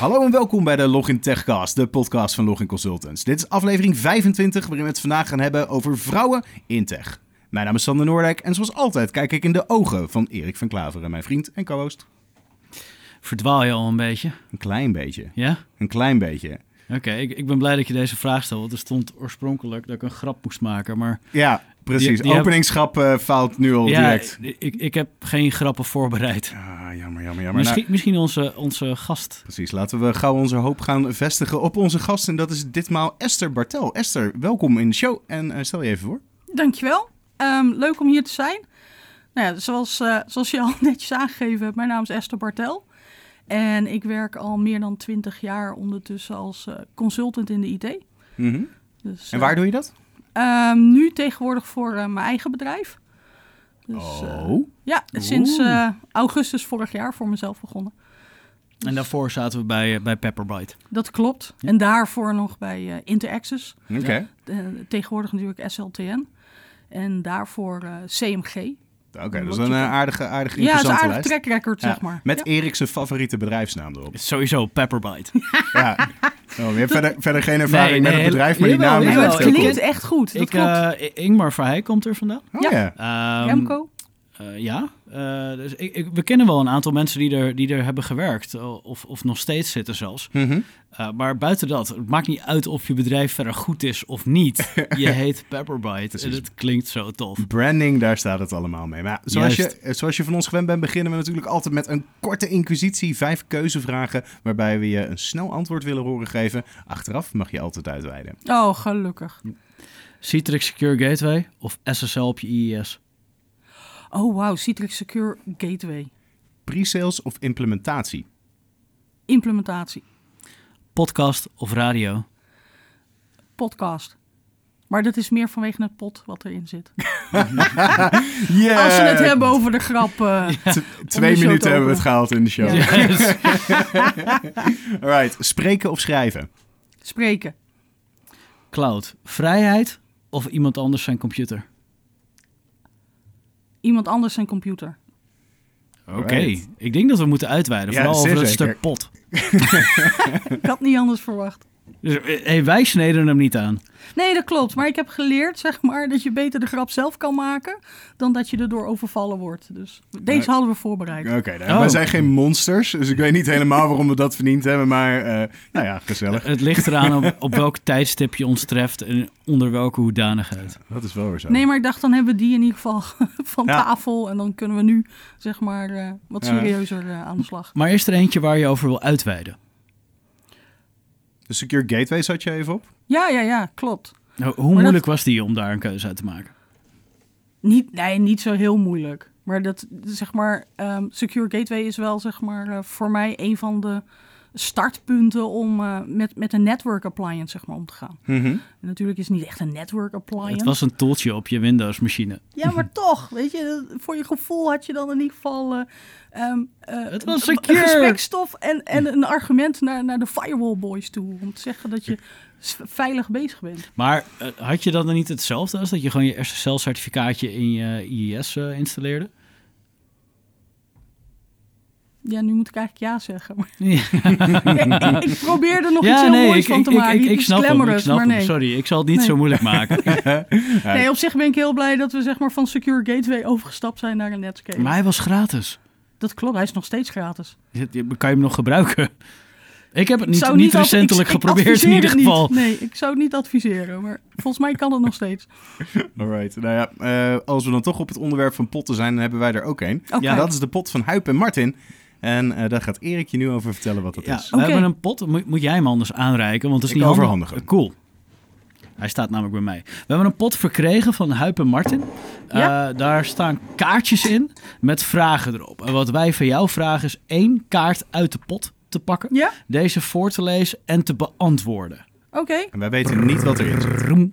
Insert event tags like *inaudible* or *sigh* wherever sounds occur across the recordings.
Hallo en welkom bij de Login Techcast, de podcast van Login Consultants. Dit is aflevering 25, waarin we het vandaag gaan hebben over vrouwen in tech. Mijn naam is Sander Noordijk en zoals altijd kijk ik in de ogen van Erik van Klaveren, mijn vriend en co-host. Verdwaal je al een beetje? Een klein beetje. Ja? Een klein beetje. Oké, ik, ik ben blij dat je deze vraag stelt. Want er stond oorspronkelijk dat ik een grap moest maken. Maar Ja, precies. Die- die heb- Openingsgrap eh, faalt nu al ja, direct. ik, ik heb geen grappen voorbereid. Ah, jammer, jammer, jammer. misschien, Nou, misschien onze, onze gast. precies, laten we gauw onze hoop gaan vestigen op onze gast. En dat is ditmaal Esther Bartel. Esther, welkom in de show en eh, stel je even voor. Dankjewel. Ehm leuk om hier te zijn. Nou ja, zoals, eh, zoals je al *laughs* netjes aangegeven hebt, mijn naam is Esther Bartel. En ik werk al meer dan 20 jaar ondertussen als eh, consultant in de IT. Mhm. Dus, En waar eh, doe je dat? ehm, nu tegenwoordig voor eh, mijn eigen bedrijf. Dus, eh, Oh. ja, sinds eh, augustus vorig jaar voor mezelf begonnen. En daarvoor zaten we bij, bij Pepperbite. Dat klopt. En daarvoor nog bij eh Interaccess. Oké. Tegenwoordig natuurlijk SLTN. En daarvoor eh, CMG. Oké, dat is een eh, aardige, aardige Ja, dat is interessante een aardig track record, Ja, zeg maar. Met Ja. Erik zijn favoriete bedrijfsnaam erop. Sowieso Pepperbite. *laughs* Ja. Oh, je hebt verder, verder geen ervaring Nee, met het bedrijf, maar die naam is Nee, het klinkt echt goed. Dat ik, klopt. eh, Ingmar Verheij komt er vandaan. Oh, Ja. ja. Ehm, Remco? Eh, ja, Eh, dus ik, ik, we kennen wel een aantal mensen die er, die er hebben gewerkt. eh, Of, of nog steeds zitten zelfs. Mhm. Uh, maar buiten dat, het maakt niet uit of je bedrijf verder goed is of niet. *laughs* Je heet Pepperbite en het klinkt zo tof. Branding, daar staat het allemaal mee. Maar ja, zoals, je, Juist. zoals je van ons gewend bent, beginnen we natuurlijk altijd met een korte inquisitie. Vijf keuzevragen waarbij we je een snel antwoord willen horen geven. Achteraf mag je altijd uitweiden. Oh, gelukkig. Citrix Secure Gateway of SSL op je IIS? Oh, wauw. Citrix Secure Gateway. Pre-sales of implementatie? Implementatie. Podcast of radio? Podcast. Maar dat is meer vanwege het pot wat erin zit. *laughs* Yeah! Als we het hebben over de grap. eh, Twee de minuten te hebben we het gehaald in de show. Ja. Yes. *laughs* Alright, spreken of schrijven? spreken. Cloud, vrijheid of iemand anders zijn computer? Iemand anders zijn computer. Oké, Right. ik denk dat we moeten uitweiden, Ja, vooral over zeker. stuk pot. *laughs* *laughs* Ik had niet anders verwacht. Dus, eh, hey, wij sneden hem niet aan. Nee, dat klopt. Maar ik heb geleerd, zeg maar, dat je beter de grap zelf kan maken. dan dat je erdoor overvallen wordt. Dus deze hadden we voorbereid. Oké, nou, Oh. wij zijn geen monsters, dus ik weet niet helemaal waarom we dat verdiend hebben. Maar eh, nou ja, gezellig. Het ligt eraan op, op welk *laughs* tijdstip je ons treft en onder welke hoedanigheid. Dat is wel weer zo. Nee, maar ik dacht, dan hebben we die in ieder geval *laughs* van Ja. tafel. En dan kunnen we nu, zeg maar, eh, wat serieuzer eh, aan de slag. Maar is er eentje waar je over wil uitweiden? De Secure Gateway zat je even op? Ja, ja, ja, klopt. Nou, hoe moeilijk was die om daar een keuze uit te maken? Niet, nee, niet zo heel moeilijk. Maar dat, zeg maar, ehm, Secure Gateway is wel, zeg maar, eh, voor mij een van de startpunten om eh, met, met een network appliance, zeg maar, om te gaan. Mhm. En natuurlijk is het niet echt een network appliance. Het was een toeltje op je Windows-machine. Ja, maar *laughs* toch, weet je, voor je gevoel had je dan in ieder geval eh, ehm, eh, Het was een- gesprekstof en, en een argument naar, naar de firewall boys toe. Om te zeggen dat je veilig bezig bent. Maar had je dat dan niet hetzelfde als dat je gewoon je SSL-certificaatje in je IIS eh, installeerde? Ja, nu moet ik eigenlijk ja zeggen. Ja, *laughs* ik probeer er nog iets ja heel nee, moois ik, van te ik, maken. ik, snap hem. Ik snap hem. Sorry, ik zal het niet Nee. zo moeilijk *laughs* maken. Nee, op zich ben ik heel blij dat we zeg maar, van Secure Gateway overgestapt zijn naar een Netscape. Maar hij was gratis. Dat klopt, hij is nog steeds gratis. Kan je hem nog gebruiken? Ik heb het niet, recentelijk geprobeerd in ieder niet. geval. Nee, ik zou het niet adviseren, maar volgens mij kan het nog steeds. *laughs* Alright. Nou ja, eh, als we dan toch op het onderwerp van potten zijn, dan hebben wij er ook een. Ja, dat is de pot van Huip en Martin. En eh, daar gaat Erik je nu over vertellen wat dat Ja, is. we hebben een pot. Moet, moet jij hem anders aanreiken? Want het is Ik niet handig. overhandig hem. Cool. Hij staat namelijk bij mij. We hebben een pot verkregen van Huip en Martin. Ja. Eh, daar staan kaartjes in met vragen erop. En wat wij van jou vragen is één kaart uit de pot te pakken. Ja, Deze voor te lezen en te beantwoorden. oké. En wij weten niet wat erin zit.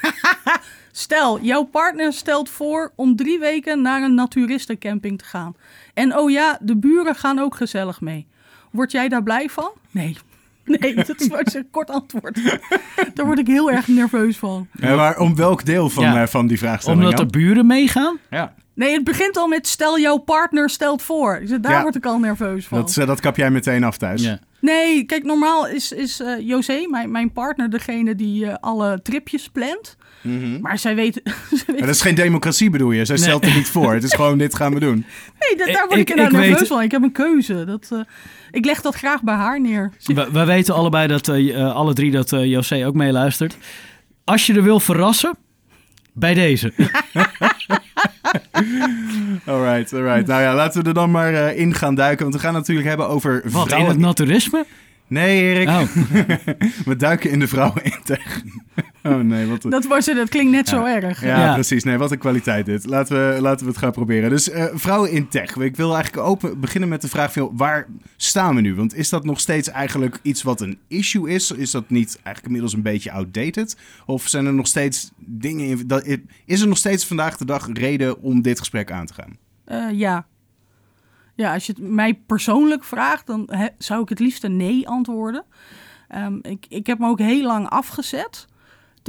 *laughs* Stel, jouw partner stelt voor om drie weken naar een naturistencamping te gaan. En oh ja, de buren gaan ook gezellig mee. Word jij daar blij van? Nee. *laughs* Nee, dat is maar een kort antwoord. *laughs* Daar word ik heel erg nerveus van. Eh, maar om welk deel van, Ja. eh, van die vraagstelling Omdat de buren meegaan? Ja. Nee, het begint al met stel jouw partner stelt voor. Zeg, Daar Ja. word ik al nerveus van. Dat, eh, dat kap jij meteen af thuis. Ja. Nee, kijk, normaal is, is eh, José, mijn, mijn partner, degene die eh, alle tripjes plant. Mhm. Maar zij weet... *laughs* zij weet Maar dat is geen democratie bedoel je? Zij stelt er niet voor. Het is gewoon, dit gaan we doen. nee, dat, daar word Ik- ik, inderdaad ik weet- nerveus van. Ik heb een keuze. Dat, eh, ik leg dat graag bij haar neer. We, we weten allebei dat, alle drie, dat eh, José ook meeluistert. Als je er wil verrassen, bij deze. *laughs* Alright, alright. Nou ja, laten we er dan maar eh, in gaan duiken. Want we gaan het natuurlijk hebben over Wat, in vrouwen... het naturisme? Nee, Erik. Oh, *laughs* We duiken in de vrouwen in tech. Oh nee, wat een... Dat, was, het, dat klinkt net zo erg. Ja, Ja. precies. Nee, wat een kwaliteit dit. Laten we, laten we het gaan proberen. Dus eh, vrouwen in tech. Ik wil eigenlijk open beginnen met de vraag van, waar staan we nu? Want is dat nog steeds eigenlijk iets wat een issue is? Is dat niet eigenlijk inmiddels een beetje outdated? Of zijn er nog steeds dingen... In, dat, is er nog steeds vandaag de dag reden om dit gesprek aan te gaan? Eh, ja. Ja, als je het mij persoonlijk vraagt, dan he- zou ik het liefst een nee antwoorden. Ehm, ik, ik heb me ook heel lang afgezet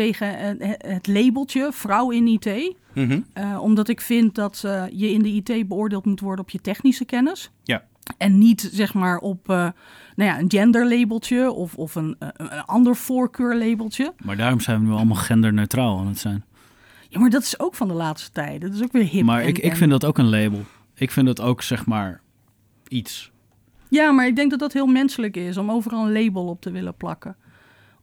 tegen het, labeltje vrouw in IT. Mhm. Eh, omdat ik vind dat eh, je in de IT beoordeeld moet worden op je technische kennis. Ja. En niet zeg maar op eh, nou ja, een genderlabeltje of, of een, een ander voorkeurlabeltje. maar daarom zijn we nu allemaal genderneutraal aan het zijn. Ja, maar dat is ook van de laatste tijd. Dat is ook weer hip. Maar en- ik, ik vind dat ook een label. Ik vind dat ook, zeg maar, iets. Ja, maar ik denk dat dat heel menselijk is om overal een label op te willen plakken.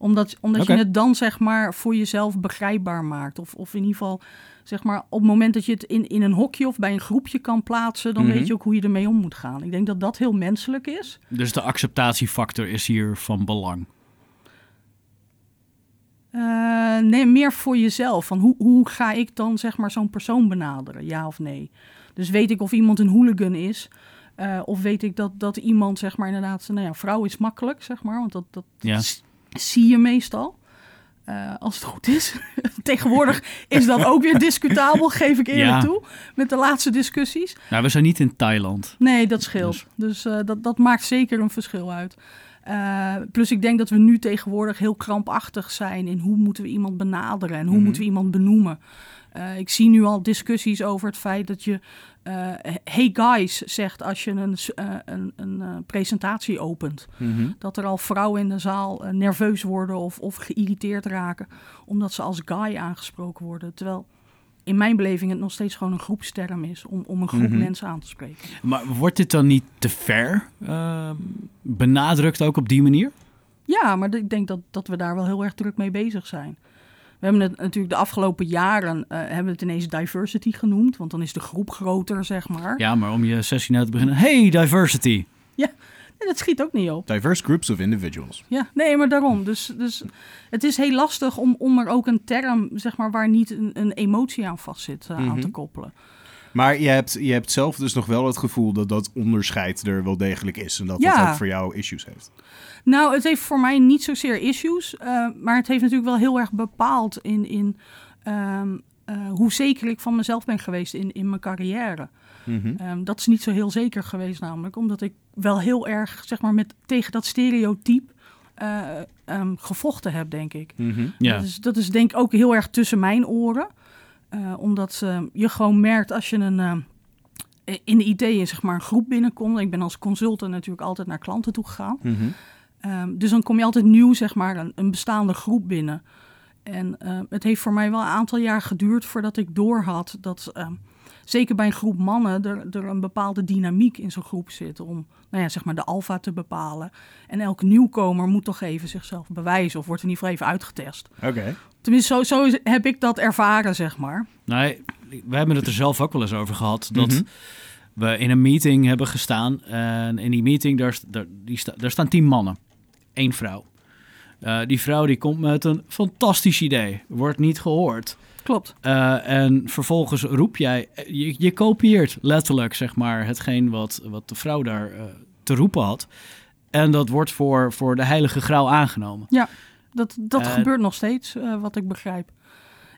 Omdat, omdat je het dan zeg maar voor jezelf begrijpbaar maakt. Of, of in ieder geval zeg maar op het moment dat je het in, in een hokje of bij een groepje kan plaatsen, dan Mhm. weet je ook hoe je ermee om moet gaan. Ik denk dat dat heel menselijk is. Dus de acceptatiefactor is hier van belang. Eh, nee, meer voor jezelf. Van hoe, hoe ga ik dan zeg maar zo'n persoon benaderen, ja of nee? Dus weet ik of iemand een hooligan is, eh, of weet ik dat, dat iemand zeg maar inderdaad, nou ja, vrouw is makkelijk zeg maar, want dat, dat Ja. s- zie je meestal. Eh, als het goed is. *laughs* Tegenwoordig is dat ook weer discutabel, geef ik eerlijk Ja. toe, met de laatste discussies. Nou, we zijn niet in Thailand. Nee, dat scheelt. Dus eh, dat, dat maakt zeker een verschil uit. Eh, plus ik denk dat we nu tegenwoordig heel krampachtig zijn in hoe moeten we iemand benaderen en hoe Mhm. moeten we iemand benoemen. Eh, ik zie nu al discussies over het feit dat je eh, hey guys zegt als je een, eh, een, een presentatie opent. Mhm. Dat er al vrouwen in de zaal nerveus worden of, of geïrriteerd raken omdat ze als guy aangesproken worden. Terwijl in mijn beleving het nog steeds gewoon een groepsterm is om, om een groep Mhm. mensen aan te spreken. Maar wordt dit dan niet te ver benadrukt ook op die manier? Ja, maar ik denk dat, dat we daar wel heel erg druk mee bezig zijn. We hebben het natuurlijk de afgelopen jaren eh, hebben we het ineens diversity genoemd, want dan is de groep groter, zeg maar. Ja, maar om je sessie nou te beginnen. Hey, diversity. En dat schiet ook niet op. Diverse groups of individuals. Ja, nee, maar daarom. Dus, dus het is heel lastig om, om er ook een term, zeg maar, waar niet een, een emotie aan vastzit, eh, aan Mhm. te koppelen. Maar je hebt, je hebt zelf dus nog wel het gevoel dat dat onderscheid er wel degelijk is. En dat Ja. dat ook voor jou issues heeft. Nou, het heeft voor mij niet zozeer issues, eh, maar het heeft natuurlijk wel heel erg bepaald in, in ehm, eh, hoe zeker ik van mezelf ben geweest in, in mijn carrière. Mhm. Ehm, dat is niet zo heel zeker geweest namelijk, omdat ik wel heel erg zeg maar, met, tegen dat stereotype eh, ehm, gevochten heb, denk ik. Mhm. Ja. Dat, is, dat is denk ik ook heel erg tussen mijn oren. Eh, omdat je gewoon merkt als je een, eh, in de IT zeg maar, een groep binnenkomt. Ik ben als consultant natuurlijk altijd naar klanten toe gegaan. Mhm. Ehm, dus dan kom je altijd nieuw, zeg maar, een, een bestaande groep binnen. En eh, het heeft voor mij wel een aantal jaar geduurd voordat ik doorhad dat, ehm, zeker bij een groep mannen, er, er een bepaalde dynamiek in zo'n groep zit. Om, nou ja, zeg maar, de alfa te bepalen. En elke nieuwkomer moet toch even zichzelf bewijzen of wordt in ieder geval even uitgetest. Oké. Tenminste, zo, zo heb ik dat ervaren, zeg maar. Nee, we hebben het er zelf ook wel eens over gehad. Dat Mhm. we in een meeting hebben gestaan. En in die meeting, daar, st- daar, die sta, daar staan tien mannen. Eén vrouw. Eh, die vrouw die komt met een fantastisch idee. Wordt niet gehoord. Klopt. Eh, en vervolgens roep jij, je, je kopieert letterlijk zeg maar hetgeen wat, wat de vrouw daar eh, te roepen had. En dat wordt voor, voor de heilige graal aangenomen. Dat, dat Eh, gebeurt nog steeds, eh, wat ik begrijp.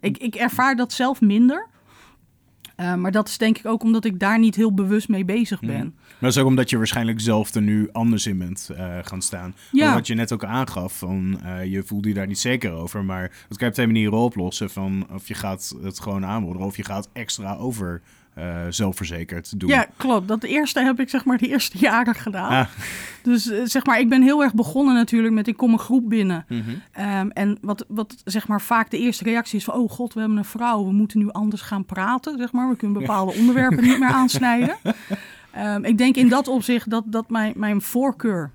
Ik, ik ervaar dat zelf minder. Eh, maar dat is denk ik ook omdat ik daar niet heel bewust mee bezig ben. Maar dat is ook omdat je waarschijnlijk zelf er nu anders in bent eh, gaan staan. Ja. Wat je net ook aangaf, van, eh, je voelde je daar niet zeker over. Maar dat kan je op twee manieren oplossen. Van of je gaat het gewoon aanboderen of je gaat extra over eh, zelfverzekerd doen. Ja, klopt. Dat eerste heb ik zeg maar de eerste jaren gedaan. Ah. Dus eh, zeg maar, ik ben heel erg begonnen natuurlijk met ik kom een groep binnen. Mhm. Ehm, en wat, wat zeg maar vaak de eerste reactie is van... oh god, we hebben een vrouw, we moeten nu anders gaan praten, zeg maar. We kunnen bepaalde *laughs* onderwerpen niet meer aansnijden. Ehm, ik denk in dat opzicht dat, dat mijn, mijn voorkeur,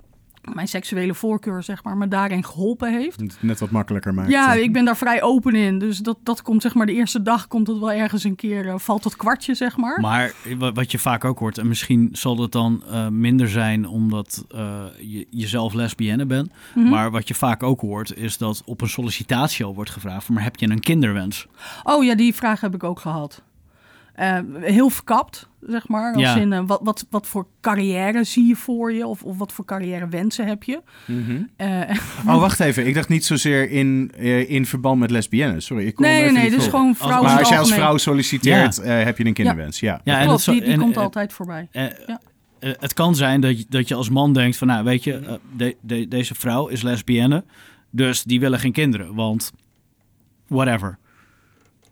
mijn seksuele voorkeur, zeg maar, me daarin geholpen heeft. Het net wat makkelijker maakt. Ja, ik ben daar vrij open in. Dus dat, dat komt zeg maar de eerste dag komt het wel ergens een keer, eh, valt het kwartje, zeg maar. Maar wa- wat je vaak ook hoort, en misschien zal het dan eh, minder zijn omdat eh, je jezelf lesbienne bent. Mhm. Maar wat je vaak ook hoort, is dat op een sollicitatie al wordt gevraagd: van, maar heb je een kinderwens? Oh ja, die vraag heb ik ook gehad. Eh, heel verkapt, zeg maar. Als Ja. in, eh, wat, wat, wat voor carrière zie je voor je? Of, of wat voor carrière wensen heb je? Mhm. Eh, *laughs* Oh, wacht even. Ik dacht niet zozeer in, eh, in verband met lesbiennes. Sorry, ik kon nee, nee, nee. niet Dus volgen. gewoon vrouwen Maar als jij als vrouw solliciteert, eh, heb je een kinderwens. Ja. Ja, en Klopt, dat zo- die, die en- komt en- altijd voorbij. Ja. eh, het kan zijn dat je, dat je als man denkt van, nou weet je, de- de- deze vrouw is lesbienne, dus die willen geen kinderen, want whatever.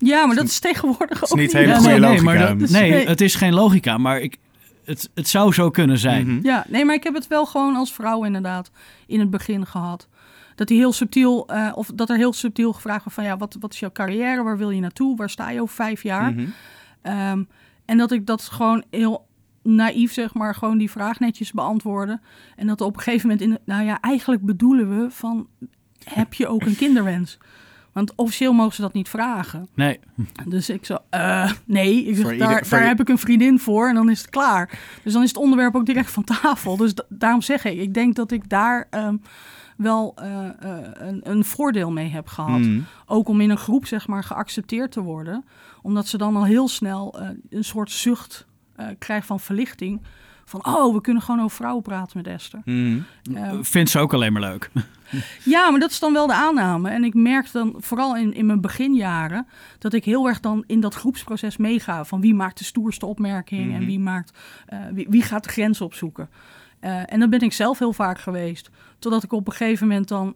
Ja, maar dat is tegenwoordig ook niet niet. hele Ja, goede nee, nee, logica. maar dat- Dus- nee, Nee. het is geen logica, maar ik, het, het zou zo kunnen zijn. Mhm. Ja, nee, maar ik heb het wel gewoon als vrouw inderdaad in het begin gehad. Dat hij heel subtiel, eh, of dat er heel subtiel gevraagd wordt van ja, wat, wat is jouw carrière? Waar wil je naartoe? Waar sta je over vijf jaar? Mhm. Ehm, en dat ik dat gewoon heel naïef, zeg maar, gewoon die vraag netjes beantwoordde. En dat op een gegeven moment, in, nou ja, eigenlijk bedoelen we van, heb je ook een kinderwens? Want officieel mogen ze dat niet vragen. Nee, Dus ik zo, eh, nee, ik zeg, Voor ieder- daar, heb ik een vriendin voor en dan is het klaar. Dus dan is het onderwerp ook direct van tafel. Dus da- daarom zeg ik, ik denk dat ik daar ehm, wel eh, eh, een, een voordeel mee heb gehad. Mhm. Ook om in een groep, zeg maar, geaccepteerd te worden. Omdat ze dan al heel snel eh, een soort zucht eh, krijgen van verlichting. Van, oh, we kunnen gewoon over vrouwen praten met Esther. Ehm, vindt ze ook alleen maar leuk. *laughs* ja, maar dat is dan wel de aanname. En ik merk dan vooral in, in mijn beginjaren dat ik heel erg dan in dat groepsproces meega. Van wie maakt de stoerste opmerking en Mhm. wie, maakt, eh, wie, wie gaat de grens opzoeken. Eh, en dat ben ik zelf heel vaak geweest. Totdat ik op een gegeven moment dan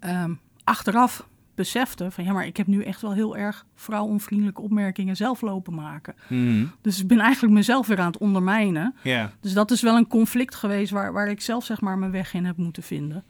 ehm, achteraf besefte van ja, maar ik heb nu echt wel heel erg vrouwonvriendelijke opmerkingen zelf lopen maken. Mhm. Dus ik ben eigenlijk mezelf weer aan het ondermijnen. Ja. Dus dat is wel een conflict geweest waar, waar ik zelf zeg maar mijn weg in heb moeten vinden.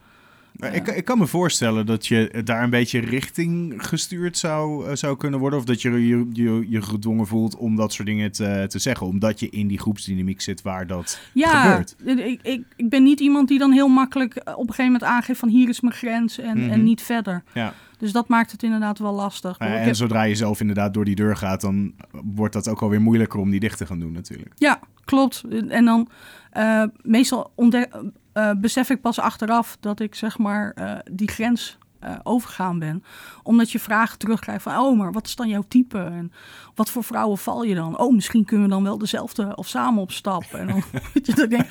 Ik, ik kan me voorstellen dat je daar een beetje richting gestuurd zou, eh, zou kunnen worden. Of dat je je, je je gedwongen voelt om dat soort dingen te, te zeggen. Omdat je in die groepsdynamiek zit waar dat Ja, gebeurt. ik, ik, ik ben niet iemand die dan heel makkelijk eh, op een gegeven moment aangeeft van hier is mijn grens en, Mhm. en niet verder. Ja. Dus dat maakt het inderdaad wel lastig. Ja, en heb- zodra je zelf inderdaad door die deur gaat, dan wordt dat ook alweer moeilijker om die dicht te gaan doen natuurlijk. Ja, klopt. En dan eh, meestal ontdek, eh, besef ik pas achteraf dat ik zeg maar eh, die grens eh, overgaan ben. Omdat je vragen terugkrijgt van, oh, maar wat is dan jouw type? En wat voor vrouwen val je dan? Oh, misschien kunnen we dan wel dezelfde of samen op stap. En dan, *laughs* je, denk,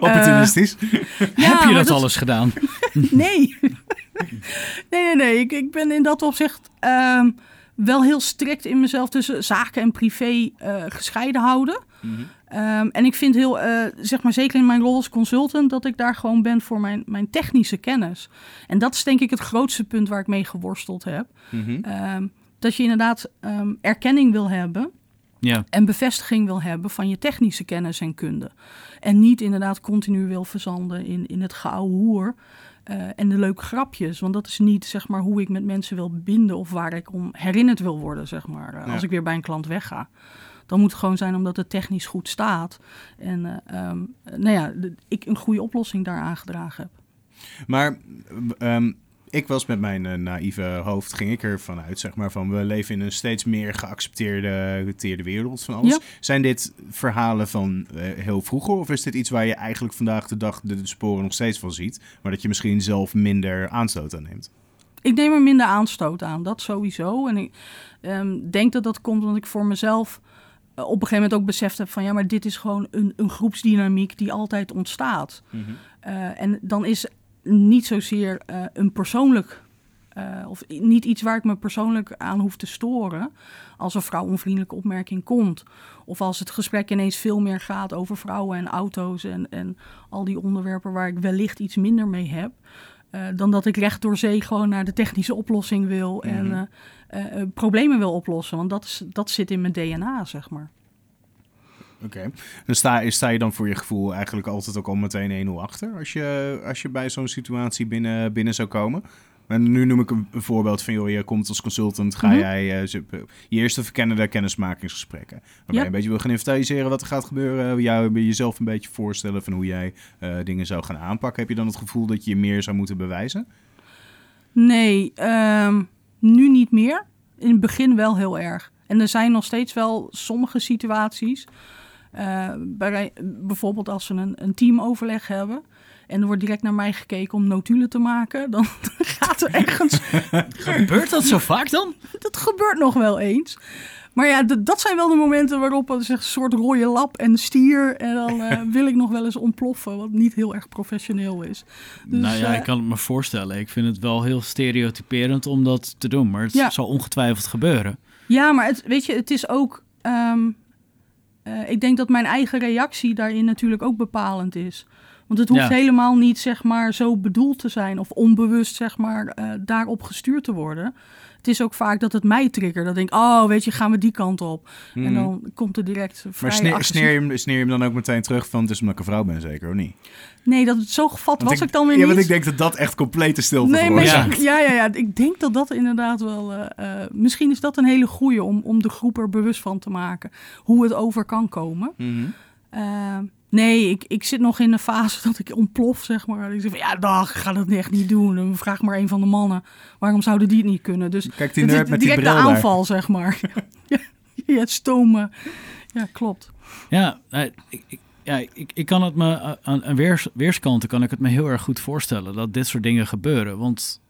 Opportunistisch. ja, *laughs* Heb je dat alles gedaan? *laughs* Nee. nee, nee, nee. Ik, ik ben in dat opzicht ehm, wel heel strikt in mezelf tussen zaken en privé eh, gescheiden houden. Mhm. Ehm, en ik vind heel, eh, zeg maar zeker in mijn rol als consultant, dat ik daar gewoon ben voor mijn, mijn technische kennis. En dat is denk ik het grootste punt waar ik mee geworsteld heb. Mhm. Ehm, dat je inderdaad ehm, erkenning wil hebben Ja. en bevestiging wil hebben van je technische kennis en kunde. En niet inderdaad continu wil verzanden in, in het gouden hoer eh, en de leuke grapjes. Want dat is niet zeg maar, hoe ik met mensen wil binden of waar ik om herinnerd wil worden, zeg maar, eh, Ja. als ik weer bij een klant wegga. Dan moet het gewoon zijn omdat het technisch goed staat. En eh, ehm, nou ja, ik een goede oplossing daar aangedragen heb. Maar ehm, ik was met mijn eh, naïeve hoofd, ging ik ervan uit, zeg maar, van we leven in een steeds meer geaccepteerde geaccepteerde wereld van alles. Ja. Zijn dit verhalen van eh, heel vroeger of is dit iets waar je eigenlijk vandaag de dag de, de sporen nog steeds van ziet, maar dat je misschien zelf minder aanstoot aan neemt? Ik neem er minder aanstoot aan, dat sowieso. En ik ehm, denk dat dat komt omdat ik voor mezelf eh, op een gegeven moment ook beseft heb van ja, maar dit is gewoon een, een groepsdynamiek die altijd ontstaat. Eh, en dan is niet zozeer eh, een persoonlijk, eh, of niet iets waar ik me persoonlijk aan hoef te storen, als een vrouwonvriendelijke opmerking komt. Of als het gesprek ineens veel meer gaat over vrouwen en auto's en, en al die onderwerpen waar ik wellicht iets minder mee heb. eh, dan dat ik recht door zee gewoon naar de technische oplossing wil en Mhm. problemen wil oplossen. Want dat, is, dat zit in mijn DNA, zeg maar. Oké. Dan sta, sta je dan voor je gevoel eigenlijk altijd ook al meteen 1-0 achter als je, als je bij zo'n situatie binnen, binnen zou komen? En nu noem ik een, voorbeeld van, joh, je komt als consultant, ga Mhm. jij ze- je eerste verkennende kennismakingsgesprekken. Waarbij Ja. je een beetje wil gaan inventariseren wat er gaat gebeuren, jou, jezelf een beetje voorstellen van hoe jij eh, dingen zou gaan aanpakken. Heb je dan het gevoel dat je je meer zou moeten bewijzen? Nee, ehm, nu niet meer. In het begin wel heel erg. En er zijn nog steeds wel sommige situaties. Eh, bij, bijvoorbeeld als we een, een teamoverleg hebben. En er wordt direct naar mij gekeken om notulen te maken. Dan *laughs* gaat er ergens. *laughs* Gebeurt dat zo vaak dan? dat gebeurt nog wel eens. Maar ja, dat zijn wel de momenten waarop zeg, een soort rode lap en stier. En dan eh, *laughs* wil ik nog wel eens ontploffen. Wat niet heel erg professioneel is. Dus, nou ja, eh, ik kan het me voorstellen. Ik vind het wel heel stereotyperend om dat te doen. Maar het Ja. zal ongetwijfeld gebeuren. Ja, maar het, weet je, het is ook. ehm, eh, ik denk dat mijn eigen reactie daarin natuurlijk ook bepalend is. Want het hoeft Ja. helemaal niet, zeg maar, zo bedoeld te zijn of onbewust, zeg maar, eh, daarop gestuurd te worden. Het is ook vaak dat het mij triggert. Dat ik denk, oh, weet je, gaan we die kant op. En Mhm. dan komt er direct vrij Maar sneer, je hem, sneer je hem dan ook meteen terug van, het is omdat ik een vrouw ben zeker, of niet? Nee, dat het zo gevat was ik, dan weer Ja, niet. want ik denk dat dat echt complete stilte Nee, maar ja. ja, ja, Ik denk dat dat inderdaad wel. eh, eh, misschien is dat een hele goeie om, om de groep er bewust van te maken. Hoe het over kan komen. Mhm. Eh, nee, ik, ik zit nog in een fase *laughs* dat ik ontplof, zeg maar. Ik zeg van, ja, dag, ik ga dat echt niet doen. En vraag maar een van de mannen. Waarom zouden die het niet kunnen? Dus Kijk die het nerd is met die direct bril de daar. aanval, zeg maar. *laughs* ja, *laughs* ja, het stomen. Ja, klopt. Ja, ik, ik, ja ik, ik kan het me eh, aan, aan weers, weerskanten kan ik het me heel erg goed voorstellen dat dit soort dingen gebeuren. Want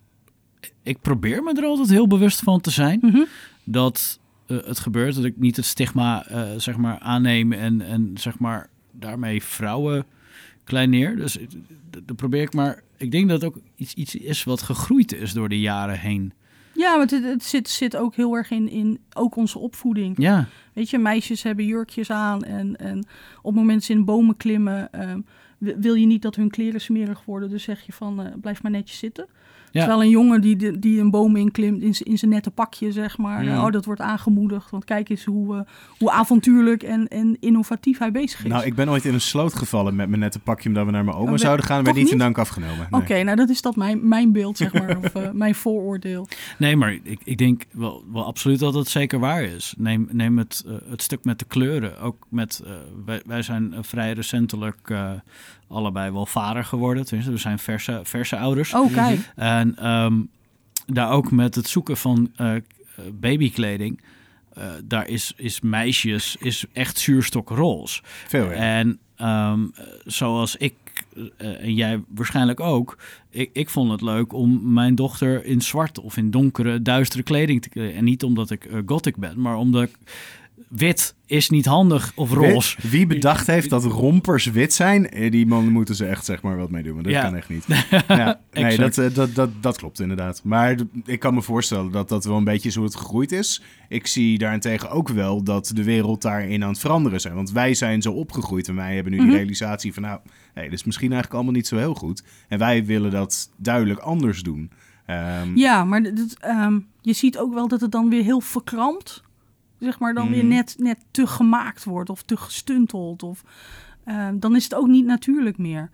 ik probeer me er altijd heel bewust van te zijn Mhm. dat eh, het gebeurt. Dat ik niet het stigma eh, zeg maar aanneem en, en zeg maar daarmee vrouwen kleineer. Dus dat probeer ik maar. Ik denk dat het ook iets, iets is wat gegroeid is door de jaren heen. Ja, maar het, het zit, zit ook heel erg in, in ook onze opvoeding. Ja, Weet je, meisjes hebben jurkjes aan en, en op het moment ze in bomen klimmen, ehm, wi- wil je niet dat hun kleren smerig worden. Dus zeg je van, eh, blijf maar netjes zitten. Ja. Terwijl een jongen die, die een boom inklimt in, in zijn nette pakje, zeg maar, Ja. oh, dat wordt aangemoedigd. Want kijk eens hoe, eh, hoe avontuurlijk en, en innovatief hij bezig is. Nou, ik ben ooit in een sloot gevallen met mijn nette pakje omdat we naar mijn oma Oh, zouden gaan. Werd niet in dank afgenomen. Nee. Oké, nou dat is dat mijn, mijn beeld, zeg maar, *laughs* of eh, mijn vooroordeel. nee, maar ik, ik denk wel, wel absoluut dat het zeker waar is. Neem, neem het, eh, het stuk met de kleuren. Ook met, wij, wij zijn vrij recentelijk eh, allebei wel vader geworden. Tenminste, we zijn verse, verse ouders. Oh, kijk. En ehm, daar ook met het zoeken van eh, babykleding. eh, daar is, is meisjes is echt zuurstokroze. Veel ja. En ehm, eh, zoals ik eh, en jij waarschijnlijk ook. Ik, ik vond het leuk om mijn dochter in zwart of in donkere, duistere kleding te kleden. En niet omdat ik gothic ben, maar omdat ik, wit is niet handig of roze. Wie, wie bedacht heeft dat rompers wit zijn, eh, die man moeten ze echt zeg maar wat mee doen. Want dat Ja. kan echt niet. *laughs* Ja, nee, dat, eh, dat, dat, dat klopt inderdaad. Maar ik kan me voorstellen dat dat wel een beetje is hoe het gegroeid is. Ik zie daarentegen ook wel dat de wereld daarin aan het veranderen zijn. Want wij zijn zo opgegroeid en wij hebben nu Mhm. die realisatie van... nou, hey, dit is misschien eigenlijk allemaal niet zo heel goed. En wij willen dat duidelijk anders doen. Ehm, Ja, maar dat, ehm, je ziet ook wel dat het dan weer heel verkrampt. Zeg maar dan weer Mhm. net, net te gemaakt wordt of te gestunteld. Of, ehm, dan is het ook niet natuurlijk meer.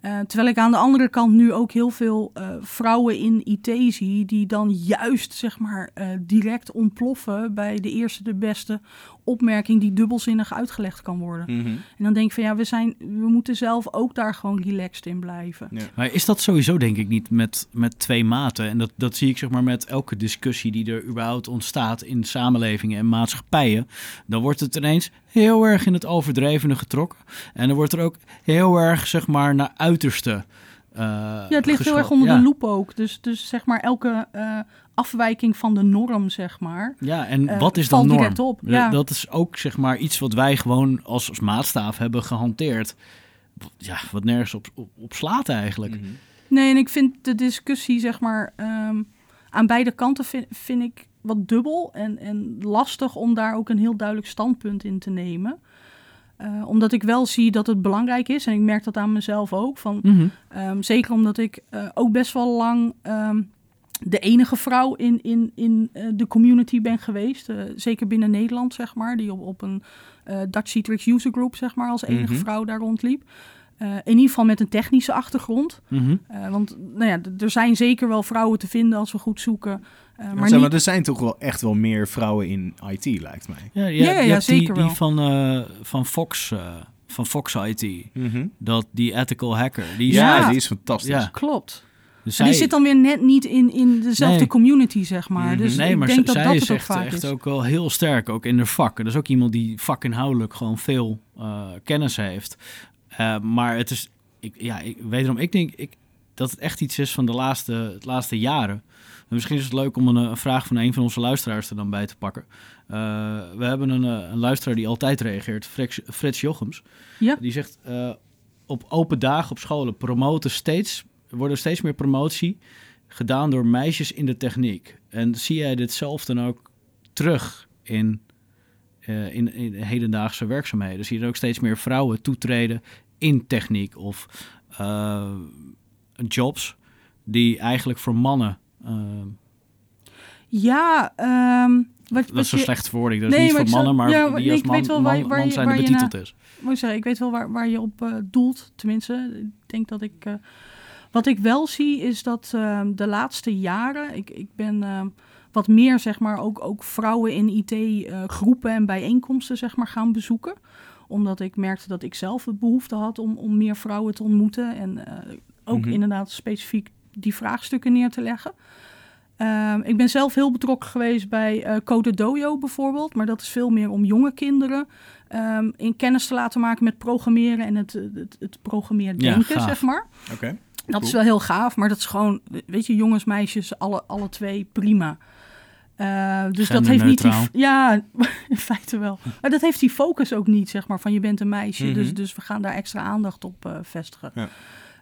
Eh, terwijl ik aan de andere kant nu ook heel veel eh, vrouwen in IT zie... die dan juist zeg maar eh, direct ontploffen bij de eerste de beste opmerking... die dubbelzinnig uitgelegd kan worden. mhm. En dan denk ik van ja, we, zijn, we moeten zelf ook daar gewoon relaxed in blijven. Ja. Maar is dat sowieso denk ik niet met, met twee maten? En dat, dat zie ik zeg maar met elke discussie die er überhaupt ontstaat in samenlevingen en maatschappijen. Dan wordt het ineens heel erg in het overdrevene getrokken. En dan wordt er ook heel erg zeg maar naar uiterste. eh, Ja, het ligt heel erg onder ja. de loep ook. Dus, dus zeg maar elke eh, afwijking van de norm, zeg maar. Ja, en eh, wat is dan norm? op, Dat- ja. Dat is ook zeg maar iets wat wij gewoon als, als maatstaaf hebben gehanteerd. Ja, wat nergens op, op, op slaat eigenlijk. Mhm. Nee, en ik vind de discussie, zeg maar, ehm, aan beide kanten vind, vind ik wat dubbel en, en lastig om daar ook een heel duidelijk standpunt in te nemen. Eh, omdat ik wel zie dat het belangrijk is, en ik merk dat aan mezelf ook, van Mhm. Ehm, zeker omdat ik eh, ook best wel lang ehm, de enige vrouw in, in, in eh, de community ben geweest. eh, zeker binnen Nederland, zeg maar. Die op, op een eh, Dutch Citrix User Group, zeg maar, als enige Mhm. vrouw daar rondliep. Eh, in ieder geval met een technische achtergrond. Mhm. Eh, want nou ja, er zijn zeker wel vrouwen te vinden als we goed zoeken. Eh, Maar, maar zeg maar niet... er zijn toch wel echt wel meer vrouwen in IT, lijkt mij. Ja, Ja, ja, die, zeker die wel. van, eh, van Fox, eh, van Fox IT. Dat die ethical hacker. Die is- Ja, Ja. die is fantastisch. Ja. Klopt. Dus En die zit dan weer net niet in, in dezelfde Nee. community, zeg maar. Mhm. Dus nee, ik maar denk dat zij dat is het ook echt, vaak echt is. ook wel heel sterk, ook in de vak. Dat is ook iemand die vakinhoudelijk gewoon veel eh, kennis heeft. Eh, maar het is, ik, ja, ik, wederom, ik denk ik, dat het echt iets is van de laatste, het laatste jaren. En misschien is het leuk om een, eh, een vraag van een van onze luisteraars er dan bij te pakken. Eh, we hebben een, eh, een luisteraar die altijd reageert, Frits, Frits Jochems. Ja. Die zegt, eh, op open dagen op scholen promoten steeds, worden steeds meer promotie gedaan door meisjes in de techniek. En zie jij dit zelf dan ook terug in, eh, in, in hedendaagse werkzaamheden? Zie je er ook steeds meer vrouwen toetreden in techniek of eh, jobs die eigenlijk voor mannen... eh, Ja, ehm, wat, dat is een je, slechte verwoording, dat is Nee, niet voor mannen, maar ja, die als man, weet wel waar man, waar man je- zijn waar betiteld is. moet ik zeggen, ik weet wel waar, waar je op doelt, tenminste. Ik denk dat ik... eh, wat ik wel zie is dat ehm, de laatste jaren... Ik, ik ben ehm, wat meer, zeg maar, ook, ook vrouwen in IT-groepen en bijeenkomsten, zeg maar, gaan bezoeken. Omdat ik merkte dat ik zelf de behoefte had om, om meer vrouwen te ontmoeten. En eh, ook Mhm. inderdaad specifiek die vraagstukken neer te leggen. Ehm, ik ben zelf heel betrokken geweest bij eh Code Dojo bijvoorbeeld. Maar dat is veel meer om jonge kinderen in kennis te laten maken met programmeren en het, het, het programmeerdenken, zeg maar. Oké. Dat is wel heel gaaf, maar dat is gewoon, weet je, jongens, meisjes, alle, alle twee prima. Eh, dus dat heeft niet die, ja, *laughs* in feite wel. Maar dat heeft die focus ook niet, zeg maar, van je bent een meisje, Mhm. dus, dus we gaan daar extra aandacht op eh, vestigen. Ja.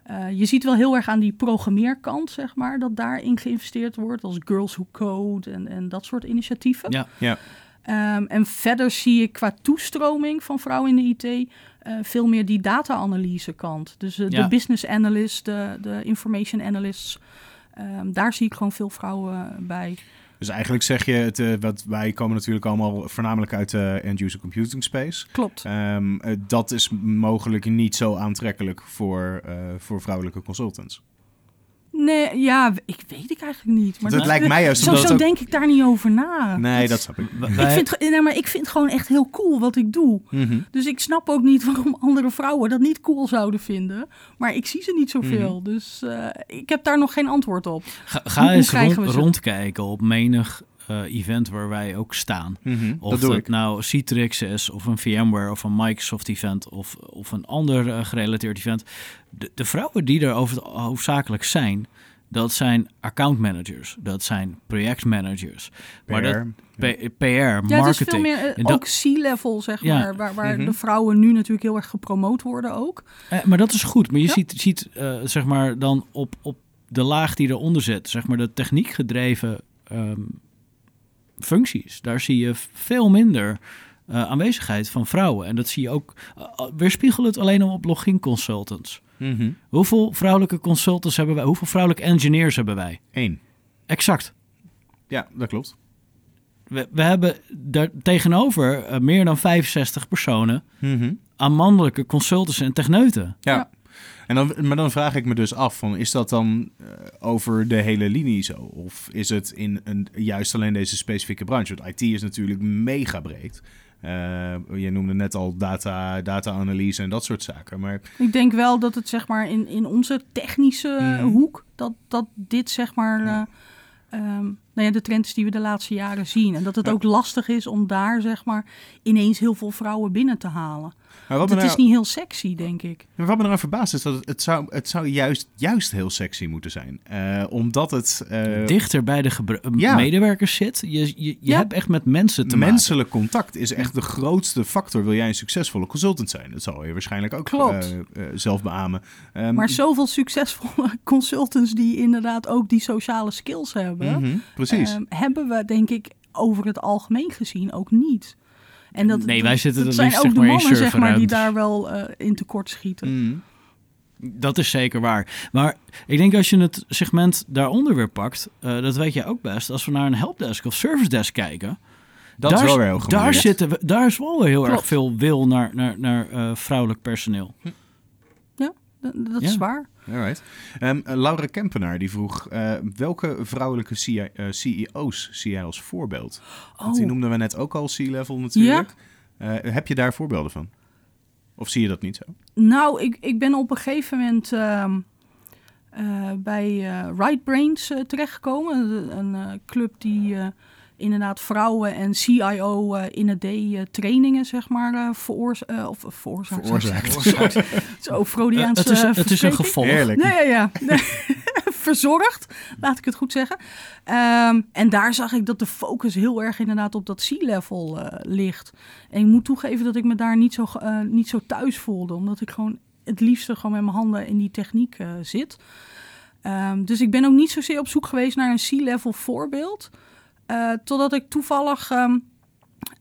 Eh, je ziet wel heel erg aan die programmeerkant, zeg maar, dat daarin geïnvesteerd wordt, als Girls Who Code en, en dat soort initiatieven. Ja. Ja. Ehm, en verder zie ik qua toestroming van vrouwen in de IT eh, veel meer die data-analyse kant. Dus eh, Ja. de business analyst, de, de information analysts. ehm, daar zie ik gewoon veel vrouwen bij. Dus eigenlijk zeg je, het, eh, wat, wij komen natuurlijk allemaal voornamelijk uit de end-user computing space. Klopt. Ehm, eh, dat is mogelijk niet zo aantrekkelijk voor, eh, voor vrouwelijke consultants. Nee, ja, ik weet ik eigenlijk niet. Maar dat dat- lijkt mij juist Zo, zo ook- denk ik daar niet over na. Nee, dat snap ik. Wij- Ik vind, nee, maar ik vind gewoon echt heel cool wat ik doe. Mhm. Dus ik snap ook niet waarom andere vrouwen dat niet cool zouden vinden. Maar ik zie ze niet zoveel. Dus eh, ik heb daar nog geen antwoord op. Ga, eens rond- rondkijken op menig eh, event waar wij ook staan. Mhm, Of dat doe het ik. nou Citrix is, of een VMware, of een Microsoft event, of, of een ander eh, gerelateerd event. De, de vrouwen die er over het hoofdzakelijk zijn, dat zijn account managers, dat zijn projectmanagers, maar dat, PR. P- PR, Ja, het is marketing. veel meer eh, En dat- ook C-level, zeg Ja. maar. Waar, waar Mhm. de vrouwen nu natuurlijk heel erg gepromoot worden ook. Eh, maar dat is goed. Maar je Ja. ziet, ziet zeg maar dan op, op de laag die eronder zit, zeg maar de techniekgedreven ehm, functies. Daar zie je veel minder eh, aanwezigheid van vrouwen. En dat zie je ook, uh, weerspiegel het alleen al op login consultants. Mhm. Hoeveel vrouwelijke consultants hebben wij? Hoeveel vrouwelijke engineers hebben wij? Eén. Exact. Ja, dat klopt. We, we hebben daar tegenover meer dan 65 personen Mhm. aan mannelijke consultants en techneuten. Ja. Ja. En dan, maar dan vraag ik me dus af, van, is dat dan eh, over de hele linie zo? Of is het in een, juist alleen deze specifieke branche? Want IT is natuurlijk mega breed. Eh, je noemde net al data, data-analyse en dat soort zaken. Maar Ik denk wel dat het zeg maar in, in onze technische Mhm. hoek, dat, dat dit zeg maar eh, ehm, nou ja, de trend is die we de laatste jaren zien. En dat het Ja. ook lastig is om daar zeg maar ineens heel veel vrouwen binnen te halen. Maar wat, het is nou, niet heel sexy, denk ik. maar wat me eraan verbaast is dat het, het zou, het zou juist, juist heel sexy moeten zijn. Eh, omdat het eh, dichter bij de Ja. medewerkers zit. Je, je, je Ja. hebt echt met mensen te maken. menselijk contact is echt de grootste factor. Wil jij een succesvolle consultant zijn? Dat zal je waarschijnlijk ook Klopt. eh, eh, zelf beamen. Ehm, Maar zoveel succesvolle *laughs* consultants die inderdaad ook die sociale skills hebben, mhm, precies. ehm, hebben we denk ik over het algemeen gezien ook niet. En dat, Nee, wij zitten dat er zijn ook zeg de mannen zeg maar, die daar wel eh, in tekort schieten. Mhm. Dat is zeker waar. Maar ik denk als je het segment daaronder weer pakt, eh, dat weet jij ook best. Als we naar een helpdesk of service desk kijken, Dat daar, is wel weer heel daar, zitten we, daar is wel weer heel Klopt. erg veel wil naar, naar, naar eh, vrouwelijk personeel. Dat, dat Ja. is waar. Alright. Ehm, eh, Laura Kempenaar die vroeg eh, welke vrouwelijke eh, CEO's zie jij als voorbeeld? Want die Oh. noemden we net ook al C-level natuurlijk. Eh, heb je daar voorbeelden van? Of zie je dat niet zo? Nou, ik, ik ben op een gegeven moment ehm, eh, bij eh Right Brains eh, terechtgekomen. Een, eh, club die eh, inderdaad vrouwen en CIO eh, in het D eh, trainingen, zeg maar, eh veroorz eh, of, veroorzaakt. Veroorzaakt. *laughs* Zo, Freudiaans Eh, het, is, het is een gevolg. Heerlijk. Nee, ja, ja. *laughs* *laughs* Verzorgd, laat ik het goed zeggen. Ehm, en daar zag ik dat de focus heel erg inderdaad op dat C-level eh, ligt. En ik moet toegeven dat ik me daar niet zo, eh, niet zo thuis voelde. Omdat ik gewoon het liefste gewoon met mijn handen in die techniek eh, zit. Ehm, dus ik ben ook niet zozeer op zoek geweest naar een C-level voorbeeld. Eh, totdat ik toevallig ehm,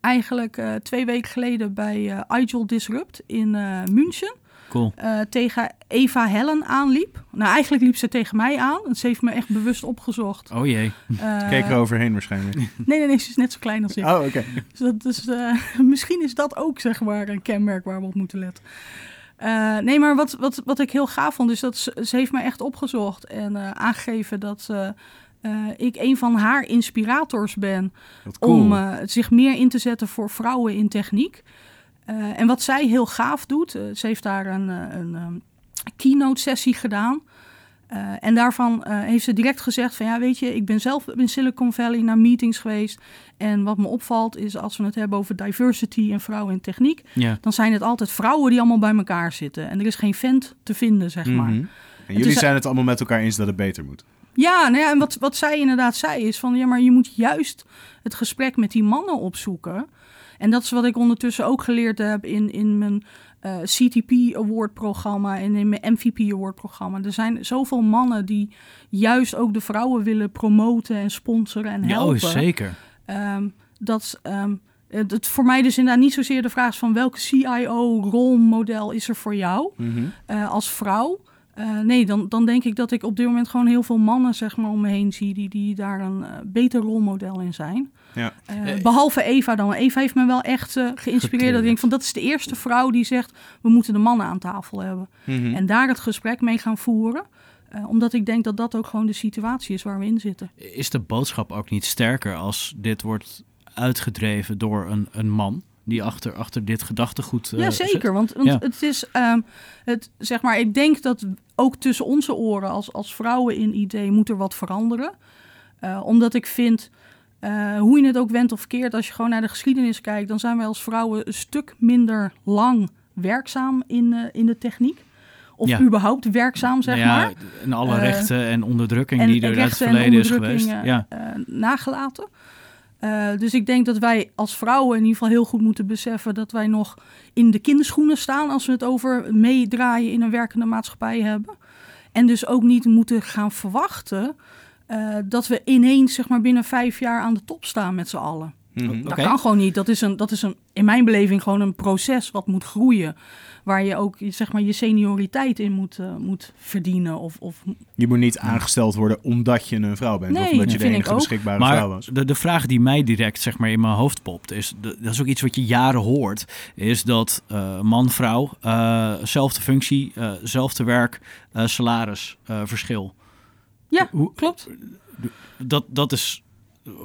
eigenlijk eh, twee weken geleden bij eh Agile Disrupt in eh München Cool. eh, tegen Eva Hellen aanliep. Nou, eigenlijk liep ze tegen mij aan. En ze heeft me echt bewust opgezocht. Oh jee. Keek er overheen waarschijnlijk. *laughs* Nee, nee, nee, ze is net zo klein als ik. Oh, oké. Dus dat, dus, eh, *laughs* misschien is dat ook zeg maar een kenmerk waar we op moeten letten. Eh, nee, maar wat, wat, wat ik heel gaaf vond, is dat ze, ze heeft me echt opgezocht en eh, aangegeven dat eh, eh, ik een van haar inspirators ben cool. om eh, zich meer in te zetten voor vrouwen in techniek. Eh, en wat zij heel gaaf doet, ze heeft daar een, een, keynote sessie gedaan. En daarvan heeft ze direct gezegd van ja, weet je, ik ben zelf in Silicon Valley naar meetings geweest. En wat me opvalt is als we het hebben over diversity en vrouwen in techniek, Ja. dan zijn het altijd vrouwen die allemaal bij elkaar zitten. En er is geen vent te vinden, zeg maar. Mhm. En jullie is- zijn het allemaal met elkaar eens dat het beter moet. Ja, nou ja, en wat, wat zij inderdaad zei is van... ja, maar je moet juist het gesprek met die mannen opzoeken. En dat is wat ik ondertussen ook geleerd heb in, in mijn eh, CTP Award programma... en in mijn MVP Award programma. Er zijn zoveel mannen die juist ook de vrouwen willen promoten en sponsoren en Ja, helpen. oh, zeker. Ehm, dat het, het voor mij dus inderdaad niet zozeer de vraag is van... welke CIO-rolmodel is er voor jou? Mhm. eh, als vrouw. Eh, nee, dan, dan denk ik dat ik op dit moment gewoon heel veel mannen zeg maar, om me heen zie die, die daar een eh, beter rolmodel in zijn. Ja. Eh, Eh, behalve Eva dan. Eva heeft me wel echt *laughs* geïnspireerd. Dat ik denk van dat is de eerste vrouw die zegt we moeten de mannen aan tafel hebben. Mhm. En daar het gesprek mee gaan voeren. Eh, omdat ik denk dat dat ook gewoon de situatie is waar we in zitten. Is de boodschap ook niet sterker als dit wordt uitgedreven door een, een man die achter, achter dit gedachtegoed eh, ja, zeker. Want, want Ja. het is, ehm, het, zeg maar, ik denk dat ook tussen onze oren als, als vrouwen in ID moet er wat veranderen. Eh, omdat ik vind, eh, hoe je het ook wendt of keert, als je gewoon naar de geschiedenis kijkt, dan zijn wij als vrouwen een stuk minder lang werkzaam in, in de techniek. Of Ja. überhaupt werkzaam, zeg Nou ja, maar. En alle rechten en onderdrukking En die er uit het verleden is geweest. onderdrukkingen, Ja. nagelaten. Eh, dus ik denk dat wij als vrouwen in ieder geval heel goed moeten beseffen dat wij nog in de kinderschoenen staan als we het over meedraaien in een werkende maatschappij hebben. En dus ook niet moeten gaan verwachten eh, dat we ineens zeg maar, binnen vijf jaar aan de top staan met z'n allen. Mhm. Dat kan gewoon niet. Dat is, een, dat is een, in mijn beleving gewoon een proces wat moet groeien. Waar je ook zeg maar, je senioriteit in moet, eh, moet verdienen. Of, of Je moet niet aangesteld worden omdat je een vrouw bent. Nee, of omdat je dat de vind enige ik ook. beschikbare vrouw Maar was. de, de vraag die mij direct zeg maar, in mijn hoofd popt, is, de- dat is ook iets wat je jaren hoort, is dat eh, man-vrouw, eh zelfde functie, eh zelfde werk, eh salarisverschil. ja, Hoe- klopt. dat, dat is,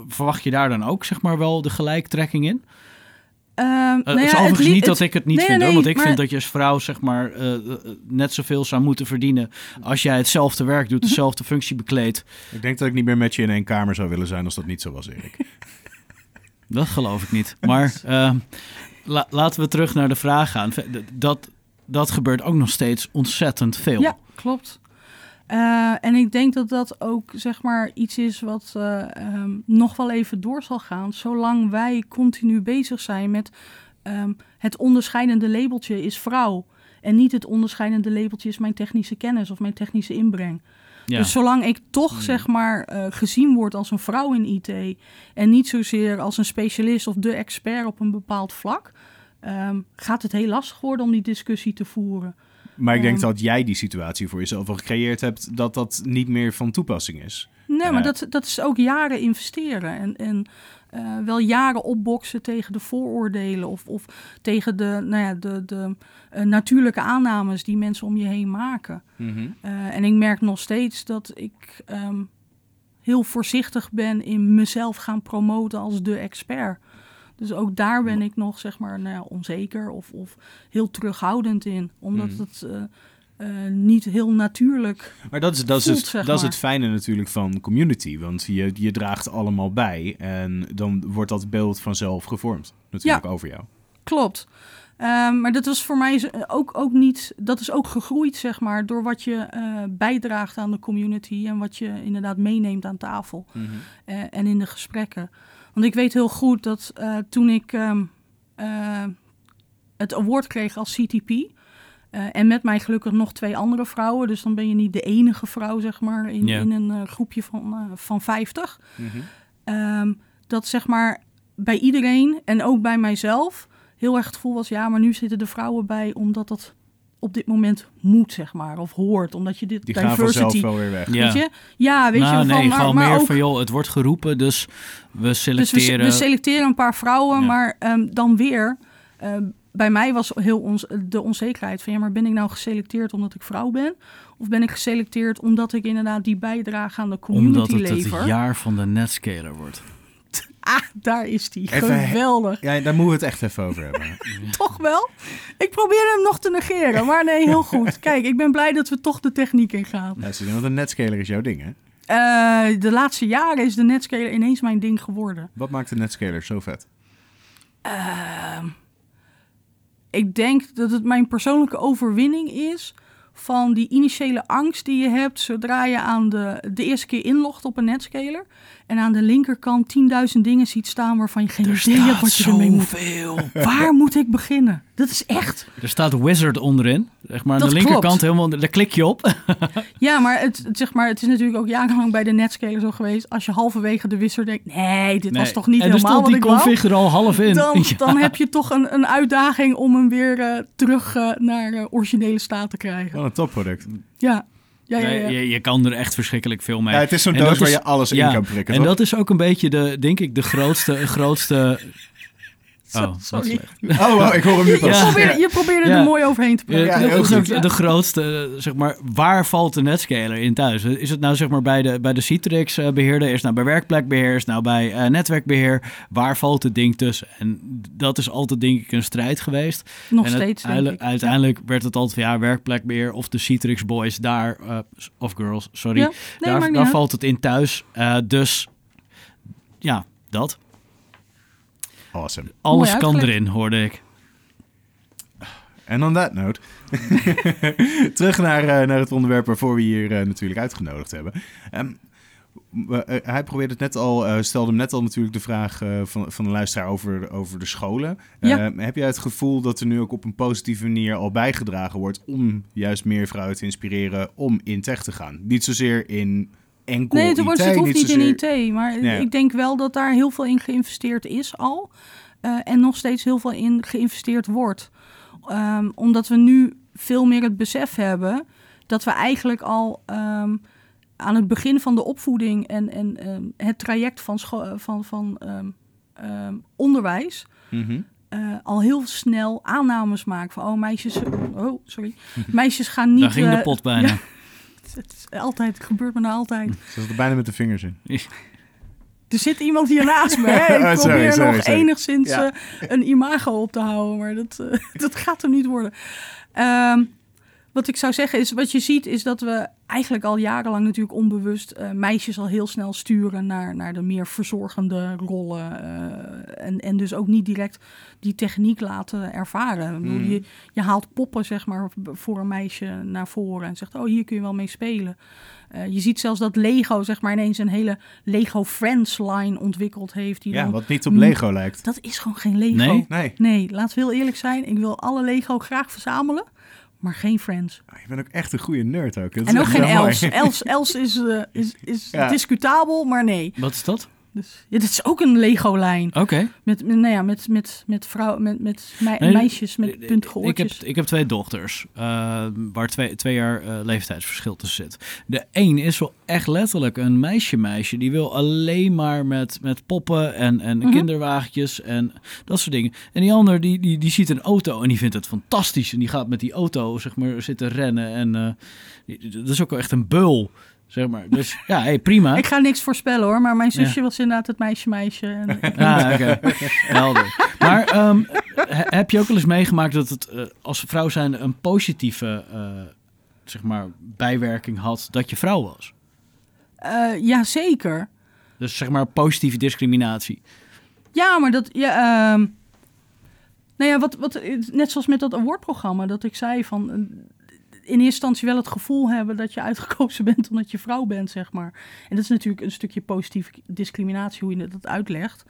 verwacht je daar dan ook zeg maar wel de gelijktrekking in? Ehm, Eh, nou het is ja, overigens niet het- dat ik het niet nee, vind, nee, hoor, want ik maar- vind dat je als vrouw zeg maar eh, eh, net zoveel zou moeten verdienen als jij hetzelfde werk Mhm. doet, dezelfde functie bekleedt. Ik denk dat ik niet meer met je in één kamer zou willen zijn als dat niet zo was, Erik. *laughs* Dat geloof ik niet. Maar eh, la- laten we terug naar de vraag gaan. Dat, dat gebeurt ook nog steeds ontzettend veel. Ja, klopt. Eh, en ik denk dat dat ook zeg maar iets is wat eh, ehm, nog wel even door zal gaan. Zolang wij continu bezig zijn met ehm, het onderscheidende labeltje is vrouw. En niet het onderscheidende labeltje is mijn technische kennis of mijn technische inbreng. Ja. Dus zolang ik toch zeg maar eh, gezien word als een vrouw in IT en niet zozeer als een specialist of de expert op een bepaald vlak, ehm, gaat het heel lastig worden om die discussie te voeren. Maar ik denk Ehm. dat jij die situatie voor jezelf al gecreëerd hebt, dat dat niet meer van toepassing is. Nee, maar dat, dat is ook jaren investeren. En, en eh, wel jaren opboksen tegen de vooroordelen of, of tegen de, nou ja, de, de eh, natuurlijke aannames die mensen om je heen maken. Eh, en ik merk nog steeds dat ik ehm, heel voorzichtig ben in mezelf gaan promoten als de expert. Dus ook daar ben ik nog zeg maar nou ja, onzeker of, of heel terughoudend in. Omdat Mhm. het eh, eh, niet heel natuurlijk... Maar dat is, dat is, het, dat is het fijne natuurlijk van community. Want je, je draagt allemaal bij. En dan wordt dat beeld vanzelf gevormd. Natuurlijk over jou. Klopt. Ehm, maar dat was voor mij z- ook, ook niet... Dat is ook gegroeid, zeg maar, door wat je eh, bijdraagt aan de community... en wat je inderdaad meeneemt aan tafel. eh, en in de gesprekken. Want ik weet heel goed dat eh, toen ik ehm, eh, het award kreeg als CTP. eh, en met mij gelukkig nog twee andere vrouwen. Dus dan ben je niet de enige vrouw, zeg maar, in, in een groepje van, van 50. Ehm, dat zeg maar bij iedereen en ook bij mijzelf heel erg het gevoel was: ja, maar nu zitten de vrouwen bij omdat dat op dit moment moet, zeg maar, of hoort, omdat je dit Die gaan vanzelf diversity. wel weer weg. Ja. Weet je? Ja, weet nou, je, van, nee, maar, gewoon maar meer ook, van, joh, het wordt geroepen, dus we dus we, selecteren. we selecteren een paar vrouwen, Ja. maar ehm, dan weer. ehm, bij mij was heel ons, de onzekerheid van ja, maar ben ik nou geselecteerd omdat ik vrouw ben? Of ben ik geselecteerd omdat ik inderdaad die bijdrage aan de community omdat het lever? het jaar van de netscaler wordt. Ah, daar is die. Even- Geweldig. Ja, daar moeten we het echt even over hebben. *laughs* Toch wel? Ik probeer hem nog te negeren, maar nee, heel goed. Kijk, ik ben blij dat we toch de techniek ingaan. Luister, want een netscaler is jouw ding, hè? Eh, de laatste jaren is de netscaler ineens mijn ding geworden. Wat maakt de netscaler zo vet? Ehm, ik denk dat het mijn persoonlijke overwinning is van die initiële angst die je hebt zodra je aan de, de eerste keer inlogt op een netscaler en aan de linkerkant 10.000 dingen ziet staan waarvan je geen idee hebt wat je ermee moet. Waar moet ik beginnen? Dat is echt. Er staat wizard onderin. Zeg maar aan Dat de linkerkant klopt. helemaal, daar klik je op. *laughs* Ja, maar het, het, zeg maar het is natuurlijk ook jarenlang bij de netscaler zo geweest. Als je halverwege de wisser denkt, nee, dit was toch niet en helemaal stond wat die ik wou. config er al half in. Dan, *laughs* Ja. dan heb je toch een, een uitdaging om hem weer eh, terug eh, naar eh, originele staat te krijgen. Wel een topproduct. Ja, ja, ja. Je, je kan er echt verschrikkelijk veel mee. Ja, het is zo'n doos waar is- je alles in kan prikken, En toch? dat is ook een beetje de, denk ik, de grootste, *laughs* grootste *laughs* Oh, Sorry. slecht. Oh, wow, ik hoor hem nu pas. Ja. Je probeerde, je probeerde er mooi overheen te praten. Ja, dat is goed. ook de grootste, zeg maar, waar valt de netscaler in thuis? Is het nou zeg maar bij de, bij de Citrix eh, is het nou bij werkplekbeheer, is het nou bij eh, netwerkbeheer? Waar valt het ding tussen? En dat is altijd denk ik een strijd geweest. Nog en steeds, denk uiteindelijk, ik. uiteindelijk werd het altijd van ja, werkplekbeheer of de Citrix boys daar, eh, of girls, sorry. Ja. Nee, daar daar valt het in thuis. Eh, dus ja, dat. Awesome. Alles kan erin, hoorde ik. En on that note, *laughs* terug naar, eh, naar het onderwerp waarvoor we hier eh, natuurlijk uitgenodigd hebben. Ehm, eh, hij probeerde het net al, eh, stelde hem net al natuurlijk de vraag eh, van, van de luisteraar over, over de scholen. Ja. Ehm, heb jij het gevoel dat er nu ook op een positieve manier al bijgedragen wordt om juist meer vrouwen te inspireren om in tech te gaan? Niet zozeer in enkel Nee, het, IT, wordt, het hoeft niet zozeer- in IT. Maar ik denk wel dat daar heel veel in geïnvesteerd is al. eh, en nog steeds heel veel in geïnvesteerd wordt. Ehm, omdat we nu veel meer het besef hebben dat we eigenlijk al ehm, aan het begin van de opvoeding en, en ehm, het traject van, van, van onderwijs. Mhm. eh, al heel snel aannames maken van oh meisjes, oh sorry, *laughs* meisjes gaan niet. Daar ging de eh, pot bijna. *laughs* ja. *laughs* Het is altijd, het gebeurt me nou altijd. Ze zat er bijna met de vingers in. Er zit iemand hier naast me. Hè? *laughs* Ik Oh, sorry, probeer sorry, nog sorry. enigszins Ja. eh, een imago op te houden, maar dat, eh, *laughs* dat gaat er niet worden. Ehm, wat ik zou zeggen is, wat je ziet is dat we eigenlijk al jarenlang natuurlijk onbewust eh, meisjes al heel snel sturen naar, naar de meer verzorgende rollen. eh, en, en dus ook niet direct die techniek laten ervaren. Ik bedoel, Mm. je, je haalt poppen zeg maar voor een meisje naar voren en zegt, oh hier kun je wel mee spelen. Eh, je ziet zelfs dat Lego zeg maar ineens een hele Lego Friends line ontwikkeld heeft. Die Ja, dan, wat niet op Lego lijkt. Dat is gewoon geen Lego. Nee? Nee, Nee, laten we heel eerlijk zijn. Ik wil alle Lego graag verzamelen, maar geen Friends. je bent ook echt een goede nerd ook. Dat En ook geen. Els. Els, Els is, eh, is, *laughs* is Ja. discutabel, maar nee. Wat is dat? Dus ja, dit is ook een Lego-lijn. Oké. Met, met, nou ja, met, met, met, vrouw, met, met Nee, meisjes met puntige Ik heb, oortjes. ik heb twee dochters, eh, waar twee, twee jaar eh, leeftijdsverschil tussen zit. De een is wel echt letterlijk een meisje-meisje. Die wil alleen maar met, met poppen en, en Mhm. kinderwagentjes en dat soort dingen. En die ander, die, die, die ziet een auto en die vindt het fantastisch. En die gaat met die auto, zeg maar, zitten rennen. En eh, die- dat is ook wel echt een beul, zeg maar. Dus ja, hey, prima. Ik ga niks voorspellen hoor, maar mijn zusje Ja. was inderdaad het meisje-meisje. En ik- *laughs* Ah, oké. Helder. Maar ehm, he- heb je ook wel eens meegemaakt dat het eh, als vrouw zijn een positieve eh, zeg maar, bijwerking had dat je vrouw was? Eh, ja, zeker. Dus zeg maar positieve discriminatie. Ja, maar dat. Ja, ehm, nou ja, wat, wat, net zoals met dat awardprogramma, dat ik zei van. In eerste instantie wel het gevoel hebben dat je uitgekozen *laughs* bent omdat je vrouw bent, zeg maar. En dat is natuurlijk een stukje positieve discriminatie, hoe je dat uitlegt.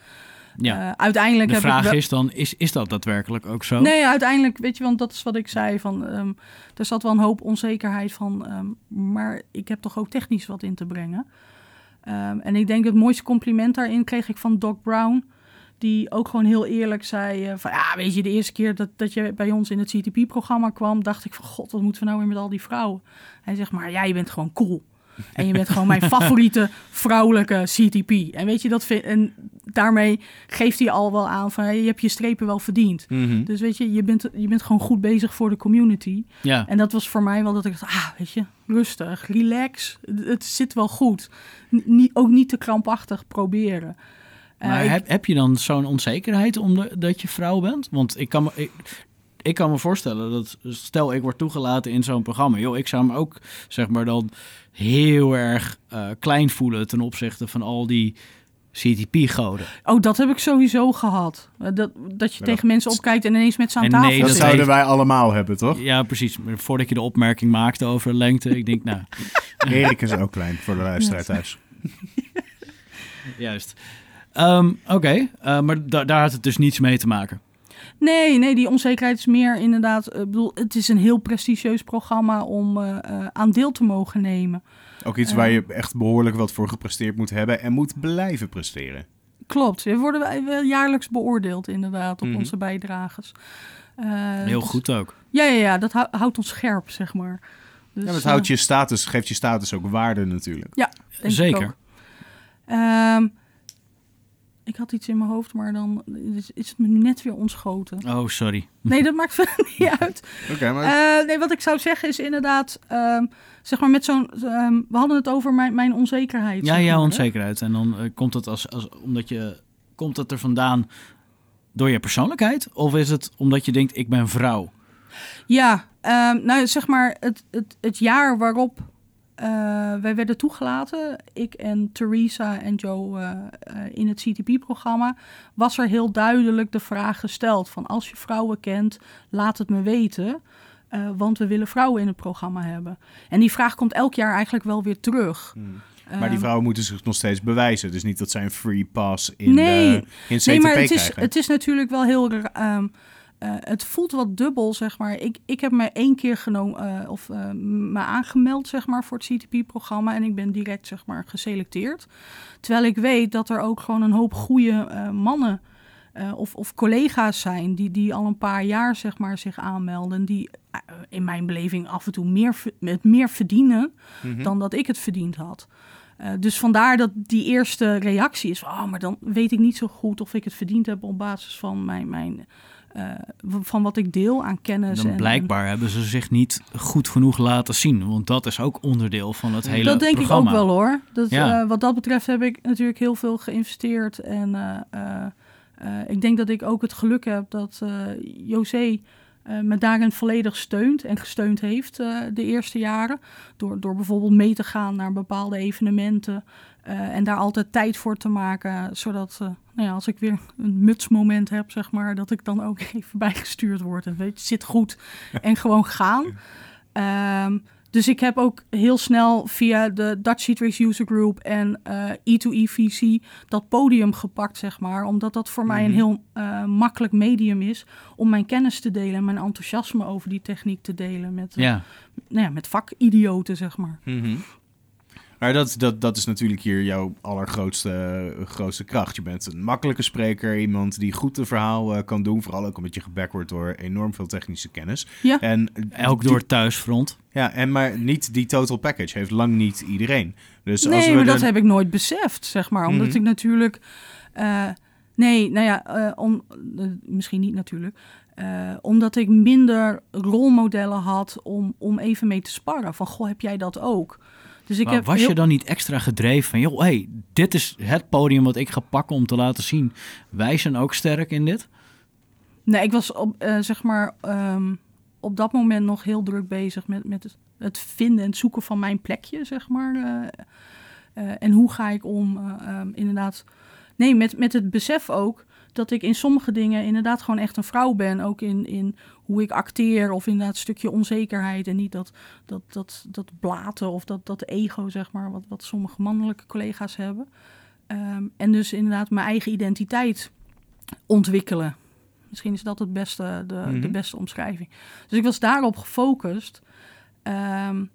Ja. Eh, uiteindelijk de heb ik vraag wel- is dan, is, is dat daadwerkelijk ook zo? Nee, uiteindelijk, weet je, want dat is wat ik zei. Van, ehm, er zat wel een hoop onzekerheid van. ehm, maar ik heb toch ook technisch wat in te brengen. Ehm, en ik denk het mooiste compliment daarin kreeg ik van Doc Brown. Die ook gewoon heel eerlijk zei: eh, van ja, weet je, de eerste keer dat, dat je bij ons in het CTP-programma kwam, dacht ik van god, wat moeten we nou weer met al die vrouwen? Hij zegt maar, ja, je bent gewoon cool. En je bent gewoon mijn *laughs* favoriete vrouwelijke CTP. En weet je, dat vind, en daarmee geeft hij al wel aan van hey, je hebt je strepen wel verdiend. Mhm. Dus weet je, je bent, je bent gewoon goed bezig voor de community. Ja. En dat was voor mij wel dat ik dacht, ah, weet je, rustig, relax. Het, zit wel goed. N- ook niet te krampachtig proberen. Eh, Maar ik- heb, heb je dan zo'n onzekerheid omdat je vrouw bent? Want ik kan me, ik, ik kan me voorstellen dat, stel ik word toegelaten in zo'n programma. Joh, ik zou me ook, zeg maar, dan heel erg eh, klein voelen ten opzichte van al die CTP-goden. oh, dat heb ik sowieso gehad. Eh, Dat, dat je Maar tegen mensen opkijkt en ineens met ze aan En tafel nee, dat dat zit. zouden wij allemaal hebben, toch? Ja, precies. Maar voordat je de opmerking maakte over lengte, ik denk, nou, *laughs* Erik is ook klein voor de luisteraar thuis. juist. Ehm, Oké, eh, maar da- daar had het dus niets mee te maken. Nee, nee, die onzekerheid is meer inderdaad... eh, Ik bedoel, het is een heel prestigieus programma om eh, eh, aan deel te mogen nemen. Ook iets waar je echt behoorlijk wat voor gepresteerd moet hebben en moet blijven presteren. Klopt, we worden wij wel jaarlijks beoordeeld inderdaad op Mhm. onze bijdragers. Eh, Heel dus- goed ook. Ja, ja, ja, dat hou- houdt ons scherp, zeg maar. Dus, Ja, dat eh, houdt je status, geeft je status ook waarde natuurlijk. ik Zeker. ook. Ik had iets in mijn hoofd, maar dan is, is het me nu net weer ontschoten. Oh, sorry. Nee, dat maakt *laughs* verder niet uit. Oké, maar Eh, nee, wat ik zou zeggen is inderdaad, ehm, zeg maar met zo'n, ehm, we hadden het over mijn, mijn onzekerheid. Ja, ja, maar, hè? onzekerheid. En dan eh, komt het als, als omdat je komt het er vandaan door je persoonlijkheid, of is het omdat je denkt ik ben vrouw? Ja, ehm, nou zeg maar het, het, het jaar waarop wij werden toegelaten, ik en Theresa en Joe eh, eh, in het CTP-programma, was er heel duidelijk de vraag gesteld van als je vrouwen kent, laat het me weten. eh, want we willen vrouwen in het programma hebben. En die vraag komt elk jaar eigenlijk wel weer terug. Maar die Ehm, vrouwen moeten zich nog steeds bewijzen. Dus niet dat zij een free pass in, Nee. de, in CTP Nee, maar het is, krijgen. het is natuurlijk wel heel. ra- eh, het voelt wat dubbel, zeg maar. Ik, ik heb me één keer genomen eh, of eh, me aangemeld, zeg maar, voor het CTP-programma. En ik ben direct, zeg maar, geselecteerd. Terwijl ik weet dat er ook gewoon een hoop goede mannen of, of collega's zijn die, die al een paar jaar, zeg maar, zich aanmelden. Die in mijn beleving af en toe meer, het meer verdienen Mhm. dan dat ik het verdiend had. Dus vandaar dat die eerste reactie is oh, maar dan weet ik niet zo goed of ik het verdiend heb op basis van mijn, mijn eh, van wat ik deel aan kennis. Dan en- blijkbaar hebben ze zich niet goed genoeg laten zien, want dat is ook onderdeel van het hele dat denk programma. ik ook wel hoor. Dat, Ja. eh, wat dat betreft heb ik natuurlijk heel veel geïnvesteerd. En eh, ik denk dat ik ook het geluk heb dat José me daarin volledig steunt en gesteund heeft eh, de eerste jaren. Door, door bijvoorbeeld mee te gaan naar bepaalde evenementen. eh, en daar altijd tijd voor te maken. Zodat eh, nou ja, als ik weer een mutsmoment heb, zeg maar, dat ik dan ook *laughs* even bijgestuurd word. En weet je, zit goed. En gewoon gaan. Ehm, dus ik heb ook heel snel via de Dutch Citrix User Group en eh E2EVC dat podium gepakt, zeg maar. Omdat dat voor mij een Mhm. heel eh, makkelijk medium is om mijn kennis te delen en mijn enthousiasme over die techniek te delen met, eh, Ja, nou ja, met vakidioten, zeg maar. Mhm. Maar dat, dat, dat is natuurlijk hier jouw allergrootste grootste kracht. Je bent een makkelijke spreker, iemand die goed een verhaal eh, kan doen. Vooral ook omdat je geback wordt door enorm veel technische kennis. Ja. En Elk door thuisfront. Ja, en maar niet die total package heeft lang niet iedereen. Dus als nee, we maar dat heb ik nooit beseft, zeg maar. Omdat Mhm. ik natuurlijk... eh, nee, nou ja, eh, om, misschien niet natuurlijk. Eh, omdat ik minder rolmodellen had om, om even mee te sparren. Van, goh, heb jij dat ook? Dus ik Maar heb was heel- je dan niet extra gedreven van, joh, hey, dit is het podium wat ik ga pakken om te laten zien. Wij zijn ook sterk in dit. Nee, ik was op, eh, zeg maar, ehm, op dat moment nog heel druk bezig met, met het, vinden en het zoeken van mijn plekje, zeg maar. eh, eh, en hoe ga ik om, eh, ehm, inderdaad. Nee, met, met het besef ook dat ik in sommige dingen inderdaad gewoon echt een vrouw ben. Ook in, in hoe ik acteer of inderdaad een stukje onzekerheid. En niet dat, dat, dat, dat blaten of dat, dat ego, zeg maar, wat, wat sommige mannelijke collega's hebben. Ehm, en dus inderdaad mijn eigen identiteit ontwikkelen. Misschien is dat het beste, de, Mhm. de beste omschrijving. Dus ik was daarop gefocust. Ehm,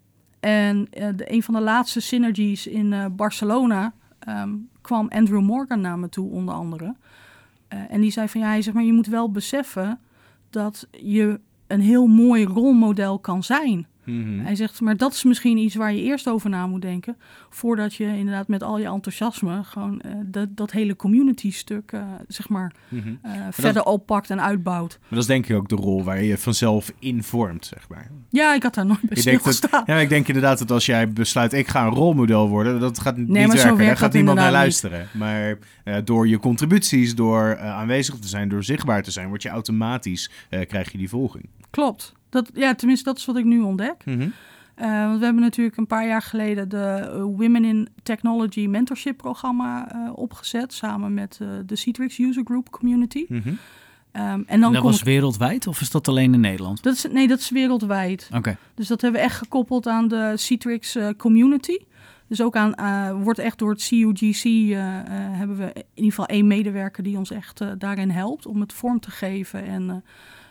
en eh, de, een van de laatste synergies in eh, Barcelona ehm, kwam Andrew Morgan naar me toe, onder andere. Eh, en die zei van ja, hij zegt maar je moet wel beseffen dat je een heel mooi rolmodel kan zijn. Mhm. Hij zegt, maar dat is misschien iets waar je eerst over na moet denken. Voordat je inderdaad met al je enthousiasme gewoon eh, dat, dat hele community stuk, eh, zeg maar, Mhm. eh, verder oppakt en uitbouwt. Maar dat is denk ik ook de rol waar je je vanzelf in vormt, zeg maar. Ja, ik had daar nooit bij stilgestaan. ja, ik denk inderdaad dat als jij besluit, ik ga een rolmodel worden, dat gaat niet maar zo werken. Daar werkt gaat niemand naar luisteren. Maar door je contributies, door aanwezig te zijn, door zichtbaar te zijn, word je automatisch, krijg je die volging. Klopt. Dat, ja, tenminste, dat is wat ik nu ontdek. Mhm. Eh, want we hebben natuurlijk een paar jaar geleden de eh, Women in Technology Mentorship programma eh, opgezet. Samen met eh, de Citrix User Group Community. Mhm. Ehm, en En dan dat kom was ik- wereldwijd of is dat alleen in Nederland? dat is, nee, dat is wereldwijd. Oké. Dus dat hebben we echt gekoppeld aan de Citrix eh, community. Dus ook aan, eh, wordt echt door het CUGC eh, eh, hebben we in ieder geval één medewerker die ons echt daarin helpt om het vorm te geven en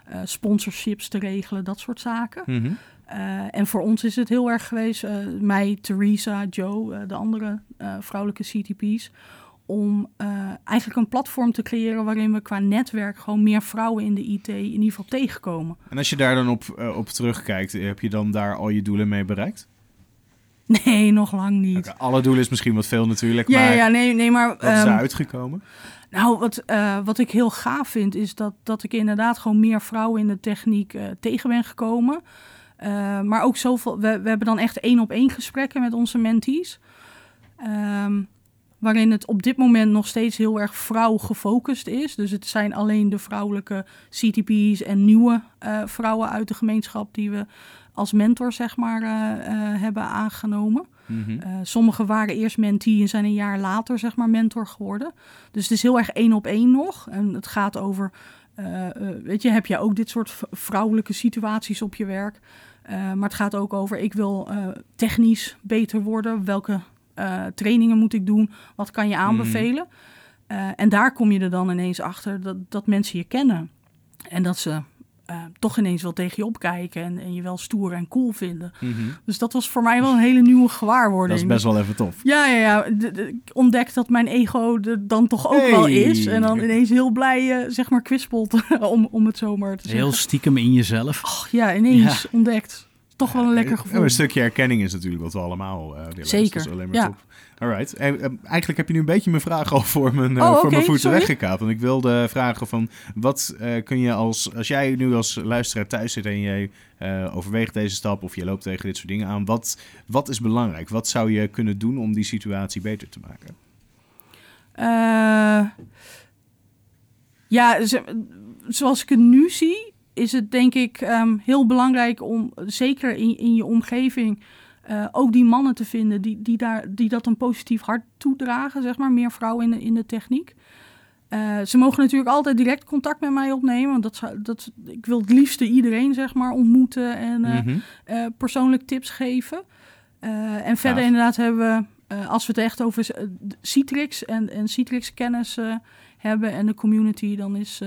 eh, sponsorships te regelen, dat soort zaken. Mhm. Eh, en voor ons is het heel erg geweest, eh, mij, Theresa, Joe, de andere vrouwelijke CTP's, om eigenlijk een platform te creëren waarin we qua netwerk gewoon meer vrouwen in de IT in ieder geval tegenkomen. En als je daar dan op, op terugkijkt, heb je dan daar al je doelen mee bereikt? *laughs* Nee, nog lang niet. Alle doelen is misschien wat veel natuurlijk, Ja, maar ja, ja, nee, nee, maar... wat is ehm, daar uitgekomen? Nou, wat, eh, wat ik heel gaaf vind, is dat, dat ik inderdaad gewoon meer vrouwen in de techniek eh, tegen ben gekomen. Eh, maar ook zoveel. We, we hebben dan echt één op één gesprekken met onze mentees. Ehm, waarin het op dit moment nog steeds heel erg vrouw gefocust is. Dus het zijn alleen de vrouwelijke CTP's en nieuwe vrouwen uit de gemeenschap die we als mentor, zeg maar, hebben aangenomen. Mhm. Uh, sommigen waren eerst mentee en zijn een jaar later zeg maar mentor geworden. Dus het is heel erg één op één nog. En het gaat over, uh, weet je, heb je ook dit soort vrouwelijke situaties op je werk? Maar het gaat ook over, ik wil technisch beter worden. Welke trainingen moet ik doen? Wat kan je aanbevelen? Mm. en daar kom je er dan ineens achter dat, dat mensen je kennen. En dat ze uh, toch ineens wel tegen je opkijken en, en je wel stoer en cool vinden. Mhm. Dus dat was voor mij wel een hele nieuwe gewaarwording. Dat is best wel even tof. Ja, ja, ja. De, de, ik ontdek dat mijn ego er dan toch ook Hey. wel is. En dan ineens heel blij, uh, zeg maar, kwispelt, *laughs* om, om het zo maar te zeggen. Heel stiekem in jezelf. Och, ja, ineens ja. ontdekt. Toch wel een lekker gevoel. Een stukje erkenning is natuurlijk wat we allemaal uh, willen. Zeker, dus dat is alleen maar ja. top. Alright. Hey, uh, eigenlijk heb je nu een beetje mijn vraag al voor mijn, uh, oh, voor okay, mijn voeten weggekaapt. Want ik wilde vragen van, wat uh, kun je als, als jij nu als luisteraar thuis zit en je uh, overweegt deze stap of je loopt tegen dit soort dingen aan, wat, wat is belangrijk? Wat zou je kunnen doen om die situatie beter te maken? Uh, ja, zoals ik het nu zie, is het denk ik um, heel belangrijk om zeker in, in je omgeving uh, ook die mannen te vinden die, die, daar, die dat een positief hart toedragen, zeg maar, meer vrouwen in de, in de techniek. Uh, ze mogen natuurlijk altijd direct contact met mij opnemen, want dat, zou, dat, ik wil het liefste iedereen zeg maar, ontmoeten en uh, persoonlijk tips geven. Eh, en verder ja. inderdaad hebben we, als we het echt over Citrix en, en Citrix kennis hebben en de community, dan is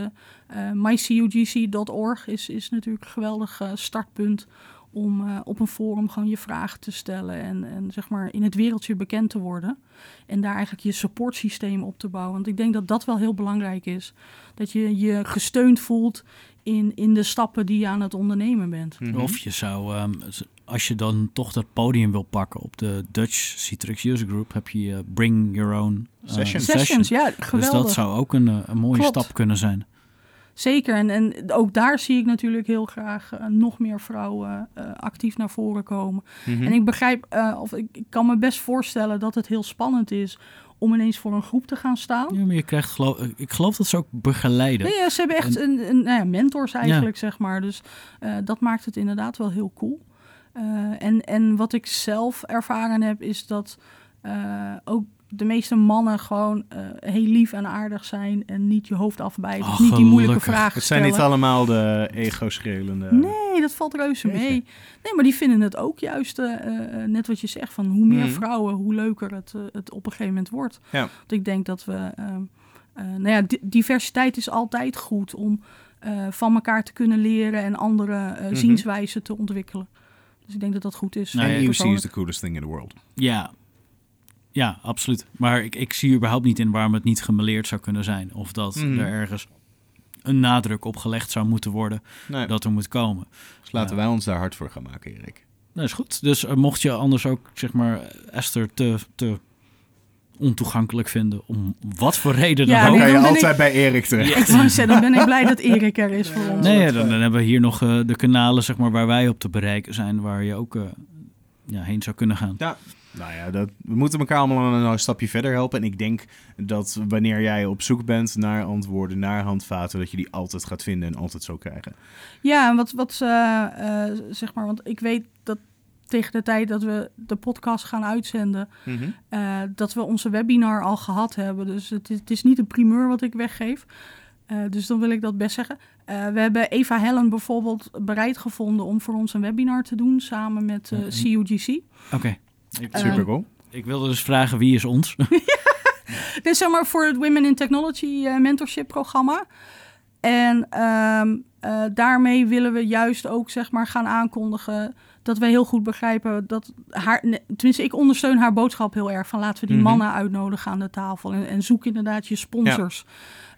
mycugc.org is, is natuurlijk een geweldig startpunt om eh, op een forum gewoon je vragen te stellen en, en zeg maar in het wereldje bekend te worden. En daar eigenlijk je supportsysteem op te bouwen. Want ik denk dat dat wel heel belangrijk is. Dat je je gesteund voelt in, in de stappen die je aan het ondernemen bent. Mhm. Of je zou, ehm, als je dan toch dat podium wil pakken op de Dutch Citrix User Group, heb je eh, Bring Your Own eh, Session. Sessions, ja, Dus geweldig. dat zou ook een, een mooie Klopt. stap kunnen zijn. Zeker, en, en ook daar zie ik natuurlijk heel graag eh, nog meer vrouwen eh, actief naar voren komen. Mhm. En ik begrijp, eh, of ik, ik kan me best voorstellen dat het heel spannend is om ineens voor een groep te gaan staan. Ja, maar je krijgt, geloof, ik geloof dat ze ook begeleiden. Nee, ja, ze hebben echt En- een, een nou ja, mentors eigenlijk, zeg maar. Dus dat maakt het inderdaad wel heel cool. En, en wat ik zelf ervaren heb, is dat ook de meeste mannen gewoon eh, heel lief en aardig zijn en niet je hoofd afbijten. Oh, niet die moeilijke vragen Het zijn stellen. niet allemaal de ego-schreeuwende... Nee, dat valt reuze Jeetje. mee. Nee, maar die vinden het ook juist, eh, eh, net wat je zegt, van hoe meer Mhm. vrouwen, hoe leuker het, het op een gegeven moment wordt. Ja. Want ik denk dat we, ehm, eh, nou ja, di- diversiteit is altijd goed om eh, van elkaar te kunnen leren en andere Mhm. zienswijzen te ontwikkelen. Dus ik denk dat dat goed is. Eh, EUC is the coolest thing in the world. Ja, ja absoluut. Maar ik, ik zie überhaupt niet in waarom het niet gemeleerd zou kunnen zijn. Of dat Mhm. er ergens een nadruk op gelegd zou moeten worden Nee, dat er moet komen. dus laten wij ons daar hard voor gaan maken, Erik. Dat is goed. Dus eh, mocht je anders ook, zeg maar, Esther te, te ontoegankelijk vinden, om wat voor reden Ja, dan Dan ook. nee, kan je dan altijd bij Erik terecht. Ik wou zeggen, dan ben ik blij dat Erik er is voor ons. Nee, ja, dan, dan hebben we hier nog eh, de kanalen zeg maar, waar wij op te bereiken zijn, waar je ook eh, ja, heen zou kunnen gaan. Ja. Nou ja, dat, we moeten elkaar allemaal een, een stapje verder helpen. En ik denk dat wanneer jij op zoek bent naar antwoorden, naar handvaten, dat je die altijd gaat vinden en altijd zo krijgen. Ja, en wat, wat eh, eh, zeg maar, want ik weet dat tegen de tijd dat we de podcast gaan uitzenden, eh, dat we onze webinar al gehad hebben. Dus het is, het is niet een primeur wat ik weggeef. Dus dan wil ik dat best zeggen. We hebben Eva Hellen bijvoorbeeld bereid gevonden om voor ons een webinar te doen samen met Mhm. CUGC. Oké. Ik, Eh, Super cool. ik wilde dus vragen wie is ons? *laughs* Dit is zeg maar voor het Women in Technology eh, mentorship programma. En ehm, eh, daarmee willen we juist ook zeg maar gaan aankondigen dat we heel goed begrijpen dat haar, tenminste ik ondersteun haar boodschap heel erg van laten we die Mhm. mannen uitnodigen aan de tafel en, en zoek inderdaad je sponsors.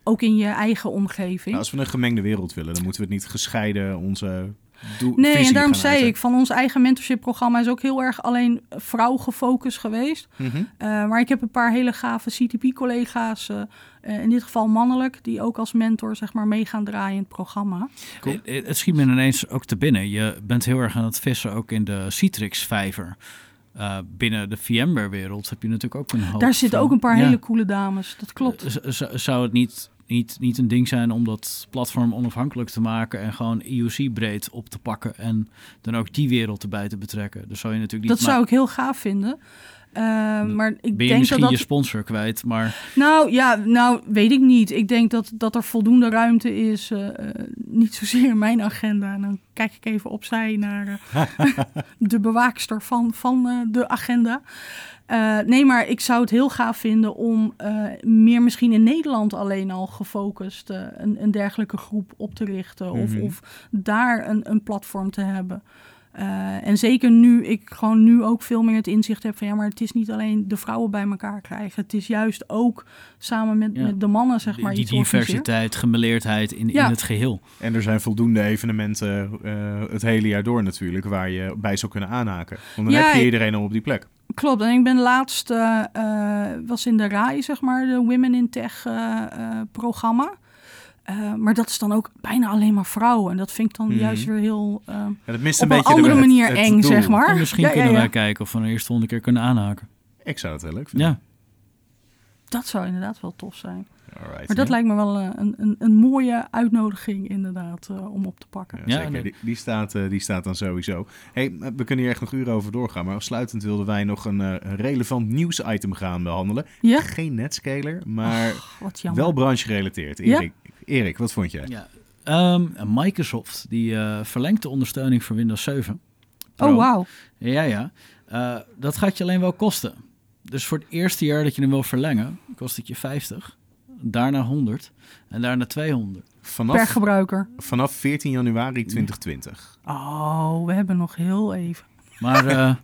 Ook in je eigen omgeving. Nou, als we een gemengde wereld willen, dan moeten we het niet gescheiden onze doel, Nee, en daarom zei uiten. ik, van ons eigen mentorship programma is ook heel erg alleen vrouw gefocust geweest. Mhm. Uh, maar ik heb een paar hele gave CTP-collega's, uh, uh, in dit geval mannelijk, die ook als mentor zeg maar mee gaan draaien in het programma. Cool. Het, het schiet me ineens ook te binnen. Je bent heel erg aan het vissen ook in de Citrix-vijver. Uh, binnen de VMware-wereld heb je natuurlijk ook een hoop... Daar zitten van- ook een paar Ja. hele coole dames, dat klopt. Z- z- zou het niet, niet, niet een ding zijn om dat platform onafhankelijk te maken en gewoon IOC-breed op te pakken en dan ook die wereld erbij te betrekken? Dus zou je natuurlijk niet... Dat zou ik heel gaaf vinden. Uh, maar ik ben je denk misschien dat... je sponsor kwijt, maar... Nou ja, nou weet ik niet. Ik denk dat, dat er voldoende ruimte is. Uh, niet zozeer mijn agenda. En dan kijk ik even opzij naar uh, *laughs* de bewaakster van, van de agenda. Uh, nee, maar ik zou het heel gaaf vinden om uh, meer misschien in Nederland alleen al gefocust uh, een, een dergelijke groep op te richten. Mm -hmm. of, of daar een, een platform te hebben. Uh, en zeker nu ik gewoon nu ook veel meer het inzicht heb van ja, maar het is niet alleen de vrouwen bij elkaar krijgen. Het is juist ook samen met, ja. met de mannen, zeg maar. Die, die diversiteit, gemeleerdheid in, ja. in het geheel. En er zijn voldoende evenementen uh, het hele jaar door natuurlijk, waar je bij zou kunnen aanhaken. Want dan ja, heb je iedereen al op die plek. Klopt, en ik ben laatst, uh, was in de RAI, zeg maar, de Women in Tech uh, programma. Uh, maar dat is dan ook bijna alleen maar vrouwen. En dat vind ik dan mm. juist weer heel. Uh, ja, dat mist op een, een andere de, manier het, eng, zeg maar. En misschien ja, kunnen ja, ja. wij kijken of we een eerst volgende keer kunnen aanhaken. Ik zou het heel leuk vinden. Ja. Dat zou inderdaad wel tof zijn. Alright, maar dat ja. lijkt me wel uh, een, een, een, mooie uitnodiging, inderdaad, uh, om op te pakken. Ja, zeker. Nee. Die, die, staat, uh, die staat dan sowieso. Hey, we kunnen hier echt nog uren over doorgaan. Maar afsluitend wilden wij nog een, uh, een relevant nieuwsitem gaan behandelen. Ja? Geen netscaler, maar oh, wel branchegerelateerd. Erik, ja? Erik, wat vond jij? Ja. Um, Microsoft die uh, verlengt de ondersteuning voor Windows 7. Pro. Oh, wauw. Ja, ja. Uh, dat gaat je alleen wel kosten. Dus voor het eerste jaar dat je hem wil verlengen, kost het je 50. Daarna 100 en daarna 200. per Vanaf, gebruiker. vanaf 14 januari 2020. Oh, we hebben nog heel even. Maar eh,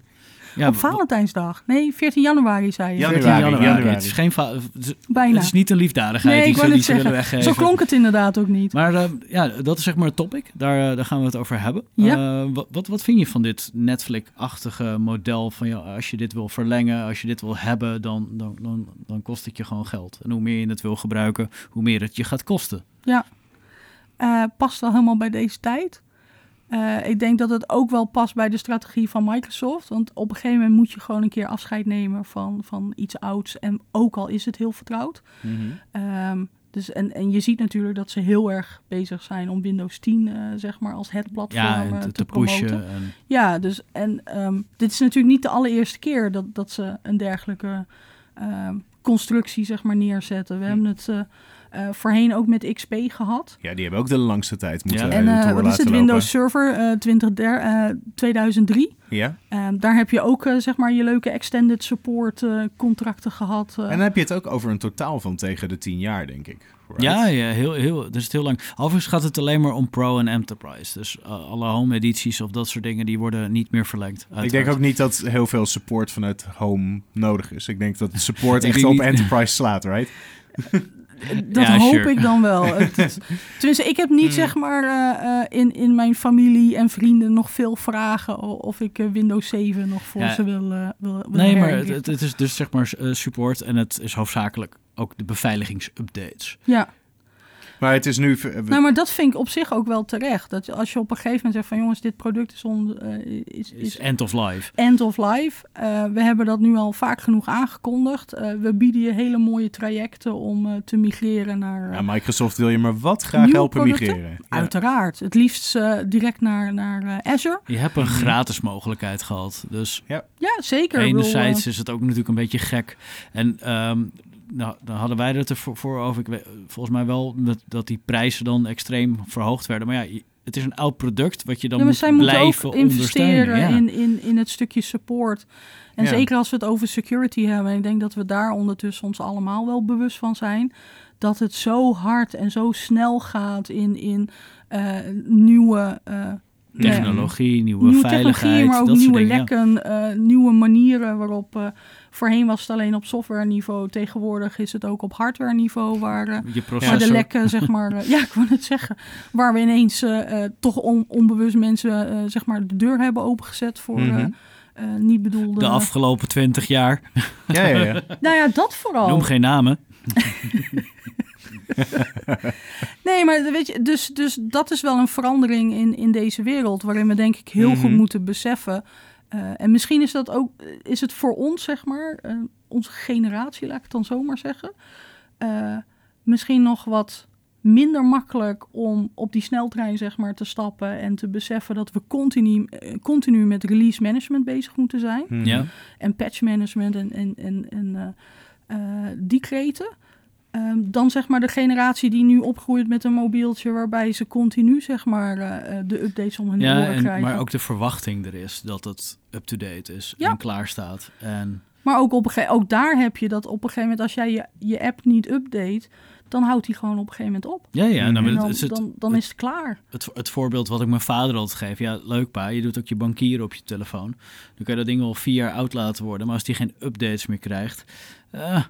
ja, Op Valentijnsdag. Nee, 14 januari zei je. Januari, 14 januari. januari. Het is geen va- het is- Bijna. Het is niet een liefdadigheid nee, die ik ze, die willen weggeven. Zo klonk het inderdaad ook niet. Maar eh, ja, dat is zeg maar het topic. Daar, eh, daar gaan we het over hebben. Ja. Eh, wat, wat, wat vind je van dit Netflix-achtige model? Van ja, als je dit wil verlengen, als je dit wil hebben, dan, dan, dan, dan kost het je gewoon geld. En hoe meer je het wil gebruiken, hoe meer het je gaat kosten. Ja. Eh, past wel helemaal bij deze tijd. Eh, ik denk dat het ook wel past bij de strategie van Microsoft. Want op een gegeven moment moet je gewoon een keer afscheid nemen van, van iets ouds. En ook al is het heel vertrouwd. Ehm, dus en, en je ziet natuurlijk dat ze heel erg bezig zijn om Windows 10 eh, zeg maar als het platform Ja, eh, te, te, te promoten. pushen. En, Ja, dus en ehm, dit is natuurlijk niet de allereerste keer dat, dat ze een dergelijke ehm, constructie zeg maar neerzetten. We Hm. hebben het eh, eh, voorheen ook met XP gehad. Ja, die hebben ook de langste tijd moeten Ja. ja. En eh, wat is het? Windows Server eh 20, eh 2003. lopen. Ja. Ehm, daar heb je ook eh, zeg maar je leuke extended support eh, contracten gehad. eh. En dan heb je het ook over een totaal van tegen de 10 jaar, denk ik. Right? ja, ja heel, heel, dus het heel lang. Overigens gaat het alleen maar om Pro en Enterprise. Dus eh, alle home edities of dat soort dingen, die worden niet meer verlengd. Ik denk ook niet dat heel veel support vanuit home nodig is. Ik denk dat support *laughs* echt op niet- enterprise slaat, right? *laughs* Dat Ja, hoop sure. ik dan wel. *laughs* Het tenminste, ik heb niet Hmm. zeg maar eh, eh, in, in mijn familie en vrienden nog veel vragen of ik eh, Windows 7 nog voor Ja. ze wil, wil, Nee, maar het, het, is dus zeg maar support en het is hoofdzakelijk ook de beveiligingsupdates. Ja, Maar het is nu... nou, maar dat vind ik op zich ook wel terecht. Dat je, als je op een gegeven moment zegt van jongens, dit product is, on, eh, is, Is is end of life. end of life. Eh, we hebben dat nu al vaak genoeg aangekondigd. Eh, we bieden je hele mooie trajecten om eh, te migreren naar... eh, ja, Microsoft wil je maar wat graag helpen producten? migreren. Ja. Uiteraard. Het liefst eh, direct naar, naar eh, Azure. Je hebt een gratis mogelijkheid gehad. Dus Ja, zeker. Ik bedoel, enerzijds eh, is het ook natuurlijk een beetje gek. En ehm, nou, dan hadden wij het ervoor voor over. Ik weet, volgens mij wel dat, dat die prijzen dan extreem verhoogd werden. Maar ja, het is een oud product wat je dan ja, moet zij moeten blijven ook investeren. Ja. in, in, in het stukje support. En Ja. zeker als we het over security hebben. En ik denk dat we daar ondertussen ons allemaal wel bewust van zijn. Dat het zo hard en zo snel gaat in, in eh, nieuwe... ja, Technologie, nieuwe, nieuwe veiligheid, technologie, maar ook dat nieuwe dingen. ja. lekken, eh, nieuwe manieren waarop... eh, voorheen was het alleen op software niveau. Tegenwoordig is het ook op hardware niveau waar... eh, processor. de lekken, zeg maar, *laughs* ja, ik wou het zeggen, waar we ineens toch on- onbewust mensen, eh, zeg maar, de deur hebben opengezet voor eh, Mhm. eh, niet bedoelde. de afgelopen twintig jaar. Ja, ja, ja. Nou ja, dat vooral. Noem geen namen. *laughs* *laughs* Nee, maar weet je, dus, dus dat is wel een verandering in, in deze wereld, waarin we denk ik heel Mhm. goed moeten beseffen. eh, en misschien is dat ook, is het voor ons, zeg maar, eh, onze generatie, laat ik het dan zomaar zeggen, eh, misschien nog wat minder makkelijk om op die sneltrein, zeg maar, te stappen en te beseffen dat we continu, continu met release management bezig moeten zijn Mhm. Ja. en patch management en, en, en, en die kreten. Ehm, dan zeg maar de generatie die nu opgroeit met een mobieltje waarbij ze continu zeg maar eh, eh, de updates om hun Ja, oren krijgen. maar ook de verwachting er is dat het up-to-date is Ja. en klaar staat. En Maar ook, op een ook daar heb je dat op een gegeven moment als jij je, je app niet update, dan houdt die gewoon op een gegeven moment op. ja, ja, nou, En het, dan, is het, dan, dan is het klaar. het, het voorbeeld wat ik mijn vader altijd geef. Ja, leuk pa, je doet ook je bankieren op je telefoon. Dan kan je dat ding wel vier jaar oud laten worden. Maar als die geen updates meer krijgt... eh,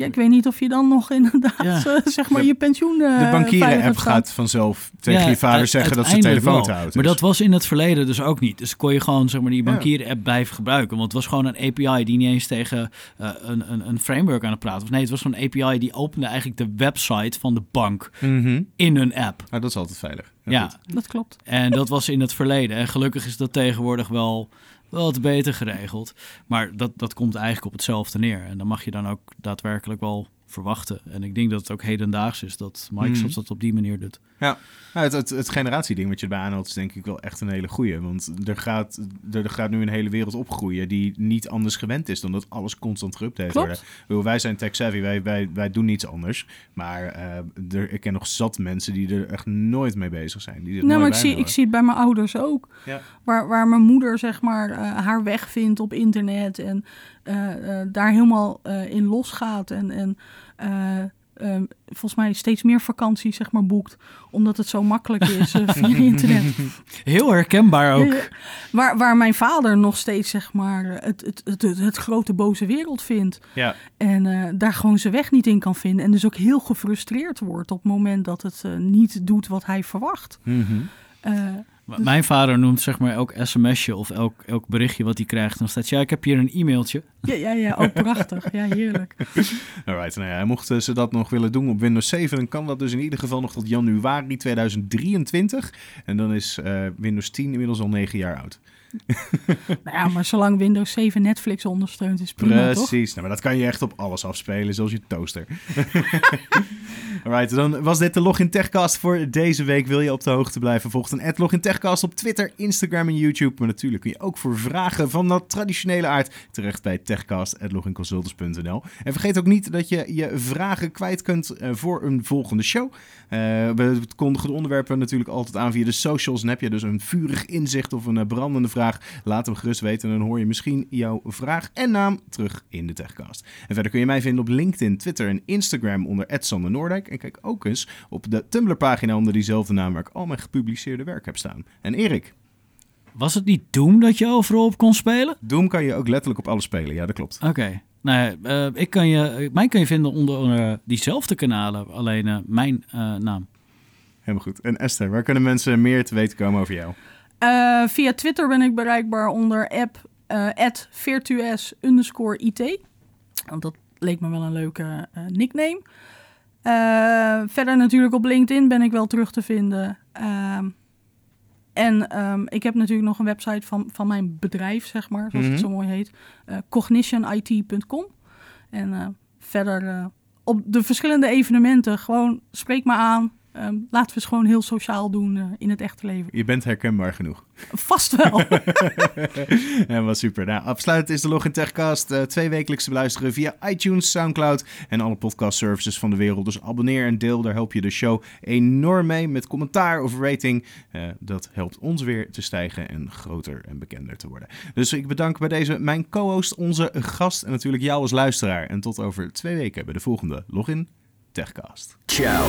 Ja, ik weet niet of je dan nog inderdaad Ja. eh, zeg maar De- je pensioen eh, De bankieren-app gaat vanzelf tegen Ja, je vader zeggen dat ze telefoon te oud Maar dat was in het verleden dus ook niet. Dus kon je gewoon zeg maar, die Ja. bankieren-app blijven gebruiken. Want het was gewoon een API die niet eens tegen eh, een, een, een framework aan het praten was. Nee, het was zo'n API die opende eigenlijk de website van de bank Mhm. in een app. Nou, dat is altijd veilig. Ja. Dat klopt. en dat was in het verleden. En gelukkig is dat tegenwoordig wel wat beter geregeld. Maar dat, dat komt eigenlijk op hetzelfde neer. En dan mag je dan ook daadwerkelijk wel verwachten. En ik denk dat het ook hedendaags is dat Microsoft Mhm. dat op die manier doet. Ja, nou, het, het, het generatieding wat je erbij aanhaalt is denk ik wel echt een hele goeie. Want er gaat, er, gaat nu een hele wereld opgroeien die niet anders gewend is dan dat alles constant geüpdate wordt. Wij zijn tech-savvy, wij, wij, wij doen niets anders. Maar eh, er, ik ken nog zat mensen die er echt nooit mee bezig zijn. Die Nou, maar ik zie, ik zie het bij mijn ouders ook. Ja. Waar, waar mijn moeder zeg maar eh, haar weg vindt op internet en eh, daar helemaal in losgaat. En, en eh, ehm, volgens mij steeds meer vakanties zeg maar, boekt. Omdat het zo makkelijk is eh, via *laughs* internet. Heel herkenbaar ook. Ja, Waar, waar mijn vader nog steeds zeg maar, het, het, het, het, grote boze wereld vindt. Ja. En eh, daar gewoon zijn weg niet in kan vinden. En dus ook heel gefrustreerd wordt op het moment dat het eh, niet doet wat hij verwacht. Mhm. M- Mijn vader noemt zeg maar elk sms'je of elk, elk berichtje wat hij krijgt. Dan staat, ja, ik heb hier een e-mailtje. ja, ja, ja, ook prachtig. Ja, heerlijk. *laughs* Alright, nou ja, mochten ze dat nog willen doen op Windows 7, dan kan dat dus in ieder geval nog tot januari 2023. En dan is eh, Windows 10 inmiddels al 9 jaar oud. *laughs* Nou ja, maar zolang Windows 7 Netflix ondersteunt, is prima, toch? Precies, nou, maar dat kan je echt op alles afspelen, zoals je toaster. *laughs* Alright, dan was dit de Login Techcast voor deze week. Wil je op de hoogte blijven? Volg dan Login Techcast op Twitter, Instagram en YouTube. Maar natuurlijk kun je ook voor vragen van dat traditionele aard terecht bij techcast.loginconsultants.nl. En vergeet ook niet dat je je vragen kwijt kunt eh, voor een volgende show. Eh, we kondigen de onderwerpen natuurlijk altijd aan via de socials. En heb je dus een vurig inzicht of een eh, brandende vraag, laat hem gerust weten. En dan hoor je misschien jouw vraag en naam terug in de Techcast. En verder kun je mij vinden op LinkedIn, Twitter en Instagram onder Sander Noordijk. En kijk ook eens op de Tumblr-pagina onder diezelfde naam waar ik al mijn gepubliceerde werk heb staan. En Erik, Was het niet Doom dat je overal op kon spelen? Doom kan je ook letterlijk op alles spelen. Ja, dat klopt. Oké. Nou, eh, ik kan je, mij kan je vinden onder eh, diezelfde kanalen, alleen eh, mijn eh, naam. Helemaal goed. En Esther, waar kunnen mensen meer te weten komen over jou? Eh, via Twitter ben ik bereikbaar onder app eh virtues underscore IT. Want dat leek me wel een leuke eh, nickname. Eh, verder natuurlijk op LinkedIn ben ik wel terug te vinden. Ehm, en ehm, ik heb natuurlijk nog een website van, van mijn bedrijf, zeg maar, zoals Mhm. het zo mooi heet. eh, cognitionit.com. En eh, verder op de verschillende evenementen, gewoon spreek me aan. Ehm, laten we het gewoon heel sociaal doen eh, in het echte leven. Je bent herkenbaar genoeg. Vast wel. *laughs* Ja, was super. Nou, afsluitend is de Login Techcast uh, twee wekelijks te beluisteren via iTunes, Soundcloud en alle podcast services van de wereld. Dus abonneer en deel, daar help je de show enorm mee met commentaar of rating. Uh, dat helpt ons weer te stijgen en groter en bekender te worden. Dus ik bedank bij deze mijn co-host, onze gast en natuurlijk jou als luisteraar. En tot over twee weken bij de volgende Login Techcast. Ciao.